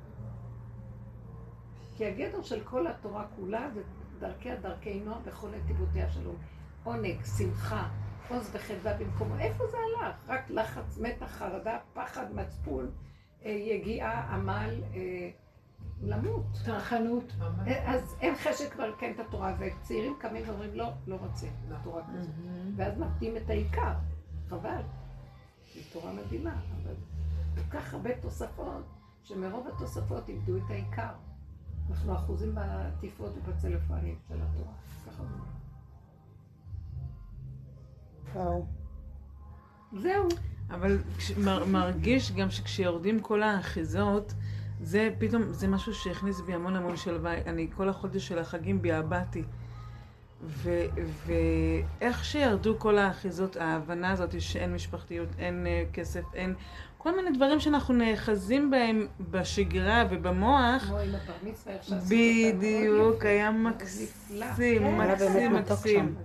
כי הגדר של כל התורה כולה זה דרכיה דרכי נועם וכל נתיבותיה שלום. עונג, שמחה, עוז וחדווה במקומו. איפה זה הלך? רק לחץ, מתח, חרדה, פחד, מצפון, אה, יגיעה, עמל, אה, למות. טרחנות. אה, אז אין חשק כבר לקיים את התורה, וצעירים קמים ואומרים, לא, לא רוצה תורה כזאת. ואז מקדים את העיקר, חבל. היא תורה מדהימה, אבל כל כך הרבה תוספות, שמרוב התוספות איבדו את העיקר. אנחנו אחוזים בעטיפות ובצלפנים של התורה. ככה זה. וואו. זהו. אבל כש- מר- מרגיש גם שכשיורדים כל האחיזות, זה פתאום, זה משהו שהכניס בי המון המון שלווה. אני כל החודש של החגים ביעבעתי. ו- ואיך שירדו כל האחיזות, ההבנה הזאת שאין משפחתיות, אין אה, כסף, אין... כל מיני דברים שאנחנו נאחזים בהם בשגרה ובמוח, כמו עם הבר מצווה, איך שעשו בדיוק, אותה, היה. מקסים, כן, מקסים, מקסים.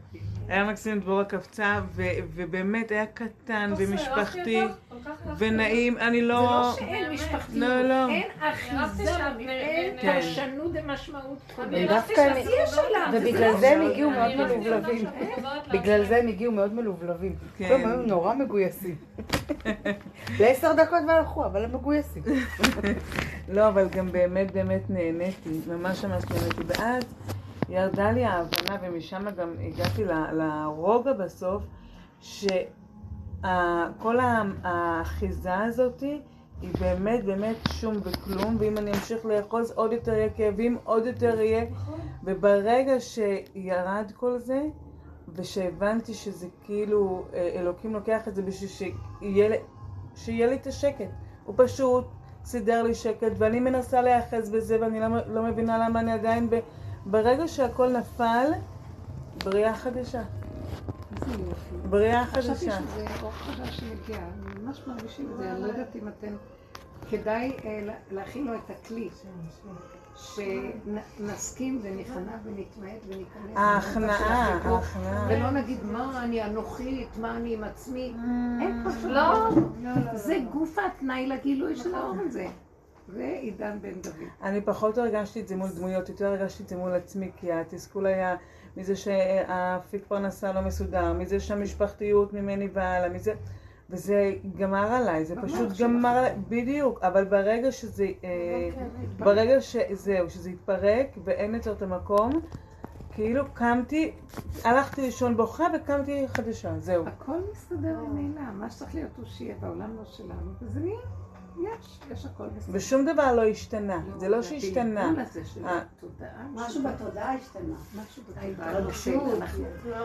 היה מקסים דבורה קפצה, ו- ובאמת היה קטן לא, ומשפחתי. יפה. ונעים, אני זה לא... לא שאין משפחתיות, לא, לא. אין אחיזה, אין כן. פרשנות הם- עולם, ובגלל לא זה הם. הגיעו מאוד מלובלבים. מדברת בגלל. זה הם הגיעו מאוד מלובלבים. כן. כולם היו נורא מגויסים. לעשר דקות והלכו, אבל הם מגויסים. לא, אבל גם באמת באמת נהניתי, ממש ממש נהניתי. ואז ירדה לי ההבנה, ומשם גם הגעתי לרוגע בסוף, שכל האחיזה הזאתי היא באמת באמת שום וכלום, ואם אני אמשיך לאחוז עוד יותר יהיה כאבים, עוד יותר יהיה. וברגע שירד כל זה, ושהבנתי שזה כאילו אה, אלוקים לוקח את זה בשביל שיהיה, שיהיה לי את השקט. הוא פשוט סידר לי שקט, ואני מנסה להיאחז בזה, ואני לא, לא מבינה למה אני עדיין ב... ברגע שהכל נפל, בריאה חדשה. איזה יופי. בריאה חשבתי חדשה. שזה אור חדש שמגיע, אני ממש מרגישים את זה, אני לא יודעת אם אתם... כדאי אה, לה- להכין לו את הכלי, שנסכים וניכנע ונתמעט וניכנס. ההכנעה, ההכנעה. ולא נגיד מה אני אנוכית, מה אני עם עצמי. אין פה שום לא. דבר. זה גוף התנאי לגילוי של האור הזה. זה עידן בן דוד. אני פחות הרגשתי את זה מול דמויות, יותר הרגשתי את זה מול עצמי, כי התסכול היה מזה שהאפיק פרנסה לא מסודר, מזה שהמשפחתיות ממני והלאה, מזה... וזה גמר עליי, זה פשוט גמר עליי. בדיוק, אבל ברגע שזה, אה, ברגע שזהו, שזה התפרק ואין יותר את המקום, כאילו קמתי, הלכתי לישון בוכה וקמתי חדשה, זהו. הכל מסתדר ממילא, מה שצריך להיות הוא שיהיה בעולם לא שלנו, וזה נהיה, יש, יש הכל מסתדר. ושום דבר לא השתנה, זה לא שהשתנה. אה. משהו בתודעה השתנה. משהו בתודעה, אנחנו-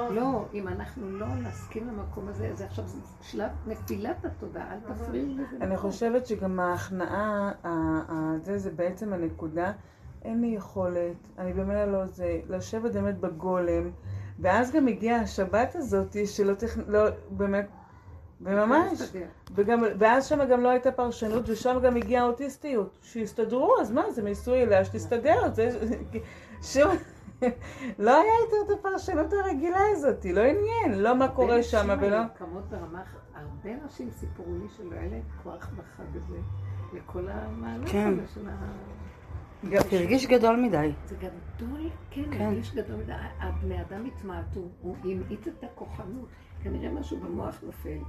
לא, אם אנחנו לא נסכים למקום הזה, זה עכשיו שלב נפילת התודעה, אל תפריעו לזה. אני חושבת שגם ההכנעה, זה, זה בעצם הנקודה. אין לי יכולת, אני במילא לא זה, לשבת באמת בגולם, ואז גם הגיעה השבת הזאת, שלא תכ... לא, באמת, וממש. וגם, ואז שם גם לא הייתה פרשנות, ושם גם הגיעה האוטיסטיות. שיסתדרו, אז מה, זה מיסוי אליה, שתסתדר, זה... שום... לא היה יותר את הפרשנות הרגילה הזאת, לא עניין, לא מה קורה הרבה שם ולא... קמות ברמה, הרבה נשים סיפרו לי שלא היה להם כוח בחג הזה, לכל המהלך כן. הזה של ה... גם הרגיש גדול מדי. זה גדול, כן, כן. הרגיש גדול מדי. הבני אדם התמעטו, הוא המעיט את הכוחנות. כנראה משהו במוח נופל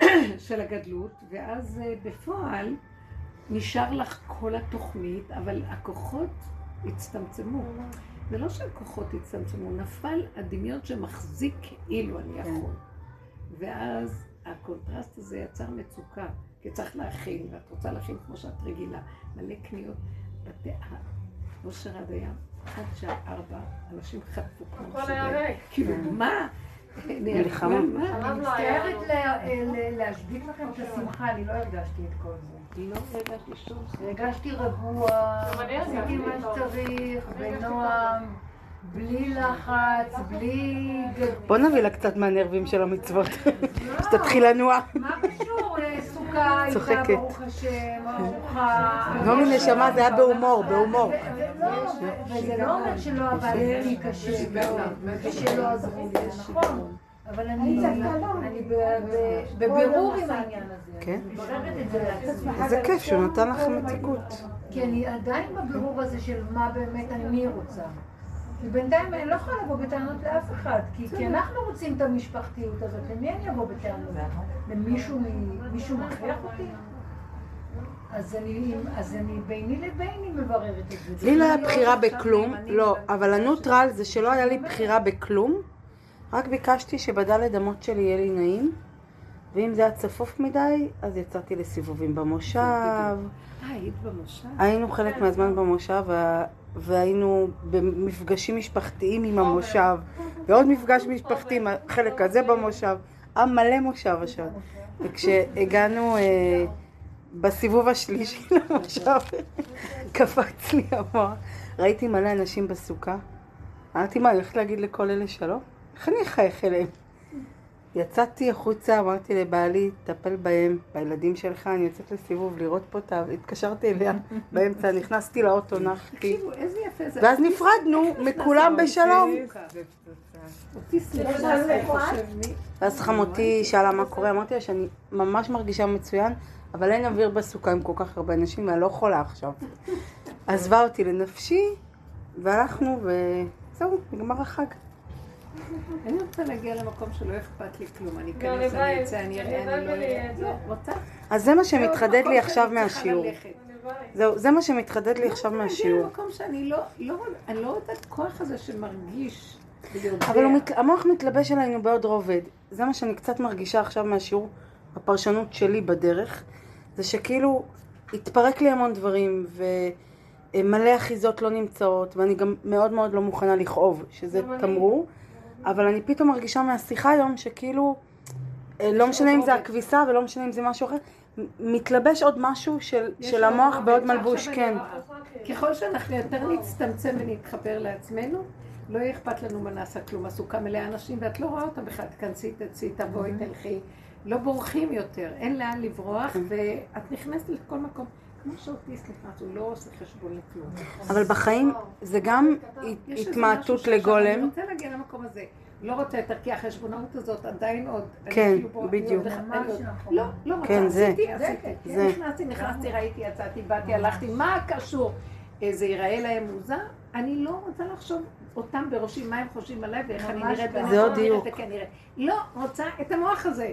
של הגדלות, ואז אה, בפועל נשאר לך כל התוכנית, אבל הכוחות הצטמצמו. זה לא שהכוחות הצטמצמו, נפל הדמיון שמחזיק כאילו אני יכול. ואז הקונטרסט הזה יצר מצוקה, כי צריך להכין, ואת רוצה להכין כמו שאת רגילה, מלא קניות. בתי אושר עד הים, עד שעה ארבע, אנשים חטפו כמו הכל היה ריק. כאילו, מה? חלב אני לא. מצטערת להשבית לכם את השמחה, אני לא הרגשתי את כל זה. לא הרגשתי שום שמחה. הרגשתי רגוע, עשיתי מה. שצריך, בנועם, בלי לחץ, בלי... בוא נביא לה קצת מהנרבים של המצוות. לא, שתתחיל לנוע. מה קשור? אה, סוכה הייתה. ברוך השם, ארוחה. נעמי נשמה, זה היה בהומור, בהומור. ו- ו- לא, וזה לא אומר שלא עבדתי קשה מאוד, ושלא עזרו לי, זה נכון. אבל אני בבירור עם העניין הזה. כן. איזה כיף שהוא נתן לכם מתיקות. כי אני עדיין בבירור הזה של מה באמת אני רוצה. כי בינתיים אני לא יכולה לבוא בטענות לאף אחד, כי, כי אנחנו רוצים את המשפחתיות הזאת, למי אני אבוא בטענות? למישהו מ- מישהו מכריח אותי? אז אני, אז אני ביני לביני מבררת את זה. לי לא היה זה בחירה בכלום, לא, אבל. הנוטרל זה שלא היה לי בחירה בכלום, רק ביקשתי שבדלת אמות שלי יהיה לי נעים, ואם זה היה צפוף מדי, אז יצאתי לסיבובים במושב, אה, היית במושב? היינו חלק מהזמן במושב, והיינו במפגשים משפחתיים עם המושב, ועוד מפגש משפחתי, עם החלק הזה במושב, היה מלא מושב עכשיו. וכשהגענו אה, בסיבוב השלישי למושב, קפץ לי המוח, ראיתי מלא אנשים בסוכה, אמרתי, מה, אני הולכת להגיד לכל אלה שלום? איך אני אחייך אליהם? יצאתי החוצה, אמרתי לבעלי, טפל בהם, בילדים שלך, אני יוצאת לסיבוב לראות פה את ה... התקשרתי אליה באמצע, נכנסתי לאוטו, נחתי. תקשיבו, איזה יפה זה. ואז נפרדנו מכולם בשלום. מי. ואז חמותי שאלה מה קורה, אמרתי לה שאני ממש מרגישה מצוין, אבל אין אוויר בסוכה עם כל כך הרבה אנשים ואני לא יכולה עכשיו. עזבה אותי לנפשי, והלכנו וזהו, נגמר החג. אני רוצה להגיע למקום שלא אכפת לי כלום. אני גם אכנס, אני אצא, אני אראה, אני לא אראה. לא, רוצה? אז זה מה שמתחדד מקום לי עכשיו מהשיעור. זהו, זה מה שמתחדד לי עכשיו להגיע מהשיעור. למקום שאני לא, לא, אני לא רוצה את הכוח הזה שמרגיש ויודע. אבל המוח מתלבש עלינו בעוד רובד. זה מה שאני קצת מרגישה עכשיו מהשיעור, הפרשנות שלי בדרך, זה שכאילו התפרק לי המון דברים, ומלא אחיזות לא נמצאות, ואני גם מאוד מאוד לא מוכנה לכאוב, שזה גם אני. אבל אני פתאום מרגישה מהשיחה היום שכאילו, אה, לא משנה אם זה הכביסה ולא משנה אם זה משהו אחר, מתלבש עוד משהו של, של המוח בעוד מלבוש, כן. רואה. ככל שאנחנו יותר נצטמצם ונתחבר לעצמנו, לא יהיה אכפת לנו מה נעשה כלום. הסוכה מלאה אנשים ואת לא רואה אותם בכלל. תכנסי, תצאי, תבואי, תלכי. לא בורחים יותר, אין לאן לברוח, ואת נכנסת לכל מקום. כמו שאוטיסט נכנס, הוא לא עושה חשבון לכלום. אבל בחיים זה גם התמעטות שעכשיו אני לגולם. רוצה להגיע למקום הזה. לא רוצה יותר, כי החשבונאות הזאת עדיין עוד... אני כן, כאילו אני בדיוק. אני עוד- לא, לא רוצה, כן, זה. עשיתי, עשיתי. זה. נכנסתי, נכנסתי, ראיתי, יצאתי, באתי, הלכתי, מה קשור? זה ייראה להם מוזר? אני לא רוצה לחשוב אותם בראשי, מה הם חושבים עליי ואיך אני נראית, לא עוד נראית דיוק. וכן נראית. לא רוצה את המוח הזה.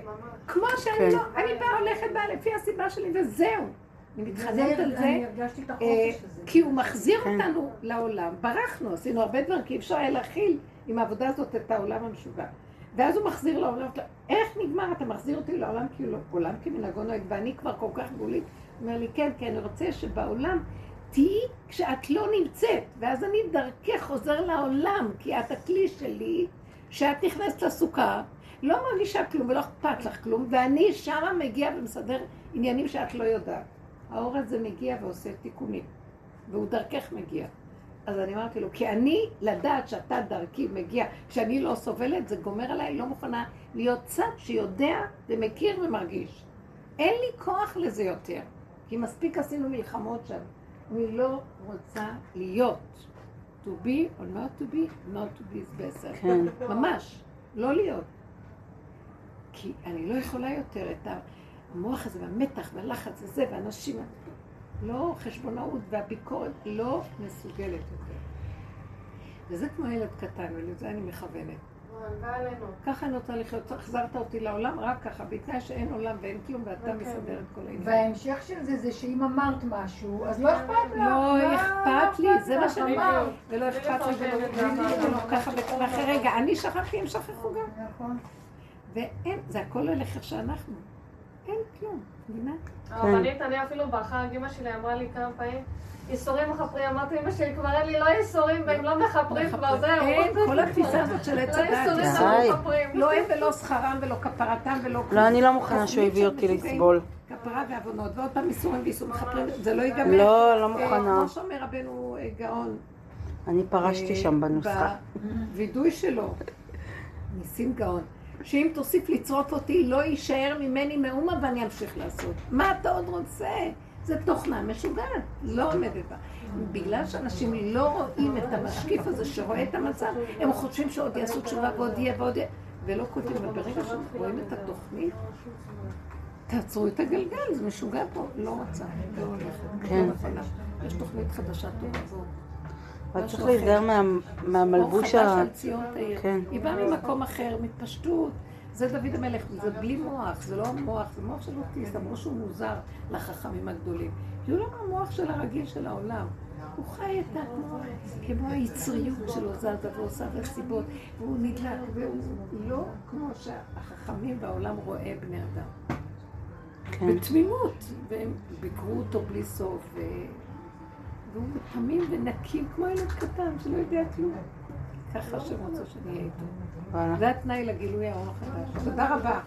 כמו שאני כן. לא, אני באה הולכת באה לפי הסיבה שלי וזהו. אני מתחננת על זה. אני הרגשתי את אה, החופש הזה. כי הוא מחזיר כן. אותנו לעולם. ברחנו, עשינו הרבה דברים, כי אי אפשר היה להכיל עם העבודה הזאת את העולם המשוגע. ואז הוא מחזיר לעולם, איך נגמר? אתה מחזיר אותי לעולם כאילו, עולם כמנהגו נוהג, ואני כבר כל כך גבולית. הוא אומר לי, כן, כי אני רוצה שבעולם תהיי כשאת לא נמצאת, ואז אני דרכך חוזר לעולם, כי את הכלי שלי, שאת נכנסת לסוכה, לא מרגישה כלום ולא אכפת לך כלום, ואני שמה מגיע ומסדר עניינים שאת לא יודעת. האור הזה מגיע ועושה תיקונים, והוא דרכך מגיע. אז אני אמרתי לו, כי אני, לדעת שאתה דרכי מגיע, כשאני לא סובלת, זה גומר עליי, לא מוכנה להיות צד שיודע ומכיר ומרגיש. אין לי כוח לזה יותר, כי מספיק עשינו מלחמות שם. אני לא רוצה להיות. to be or not to be, not to be is better. כן. ממש, לא להיות. כי אני לא יכולה יותר את המוח הזה והמתח והלחץ הזה ואנשים, לא חשבונאות והביקורת, לא מסוגלת יותר. וזה כמו ילד קטן, ולזה אני מכוונת. ככה אני רוצה לחיות, החזרת אותי לעולם רק ככה, בתנאי שאין עולם ואין כלום ואתה מסדר את כל העניין. וההמשך של זה זה שאם אמרת משהו, אז לא אכפת לך. לא מה אכפת לי, זה מה? שאני אמרת. ולא אכפת לי ולא ככה וככה. ואחרי רגע, אני שכחתי, הם שכחו גם. נכון. ואין, זה הכל הולך איך שאנחנו. אין כלום, מבינה? הרבנית, אני אפילו בחג, אמא שלי אמרה לי כמה פעמים, ייסורים מכפרים, אמרתי אמא שלי, כבר אין לי לא ייסורים והם לא מכפרים, כבר זהו. אין, כל התפיסה הזאת של עץ לא הדת. ייסורים די. ולא מכפרים. לא הם ולא שכרם ולא כפרתם ולא כלום. לא, אני לא מוכנה שהוא הביא אותי לסבול. כפרה ועוונות, ועוד פעם איסורים ואיסורים מכפרים, זה לא ייגמר. לא, לא אה, מוכנה. כמו שאומר רבנו אה, גאון. אני פרשתי אה, שם בנוסחה. בווידוי שלו, ניסים גאון, שאם תוסיף לצרוף אותי, לא יישאר ממני מאומה ואני אמשיך לעשות. מה אתה עוד רוצה? זה תוכנה משוגעת, לא עומדת בה. בגלל שאנשים לא רואים את המשקיף הזה שרואה את המצב, הם חושבים שעוד יעשו תשובה ועוד יהיה ועוד יהיה, ולא כותבים, אבל ברגע שרואים את התוכנית, תעצרו את הגלגל, זה משוגע פה, לא רוצה, לא הולכת, כן. לא נכונה. יש תוכנית חדשה טובה. אבל צריך להיזהר מה- מהמלבוש ה... חדש על ציון תאיר. כן. היא באה ממקום אחר, מתפשטות. זה דוד המלך, זה בלי מוח, זה לא המוח, זה מוח של אוטיסט, אמרו שהוא מוזר לחכמים הגדולים. כי הוא לא המוח של הרגיל של העולם. הוא חי את התנועה, כמו היצריות שלו זזה ועושה וסיבות, והוא נדלק, והוא לא כמו שהחכמים בעולם רואה בני אדם. כן. בתמימות, והם ביקרו אותו בלי סוף. והוא תמים ונקי כמו ילד קטן שלא יודע כלום. ככה השם רוצה שאני אהיה איתו. זה התנאי לגילוי האור החדש. תודה רבה.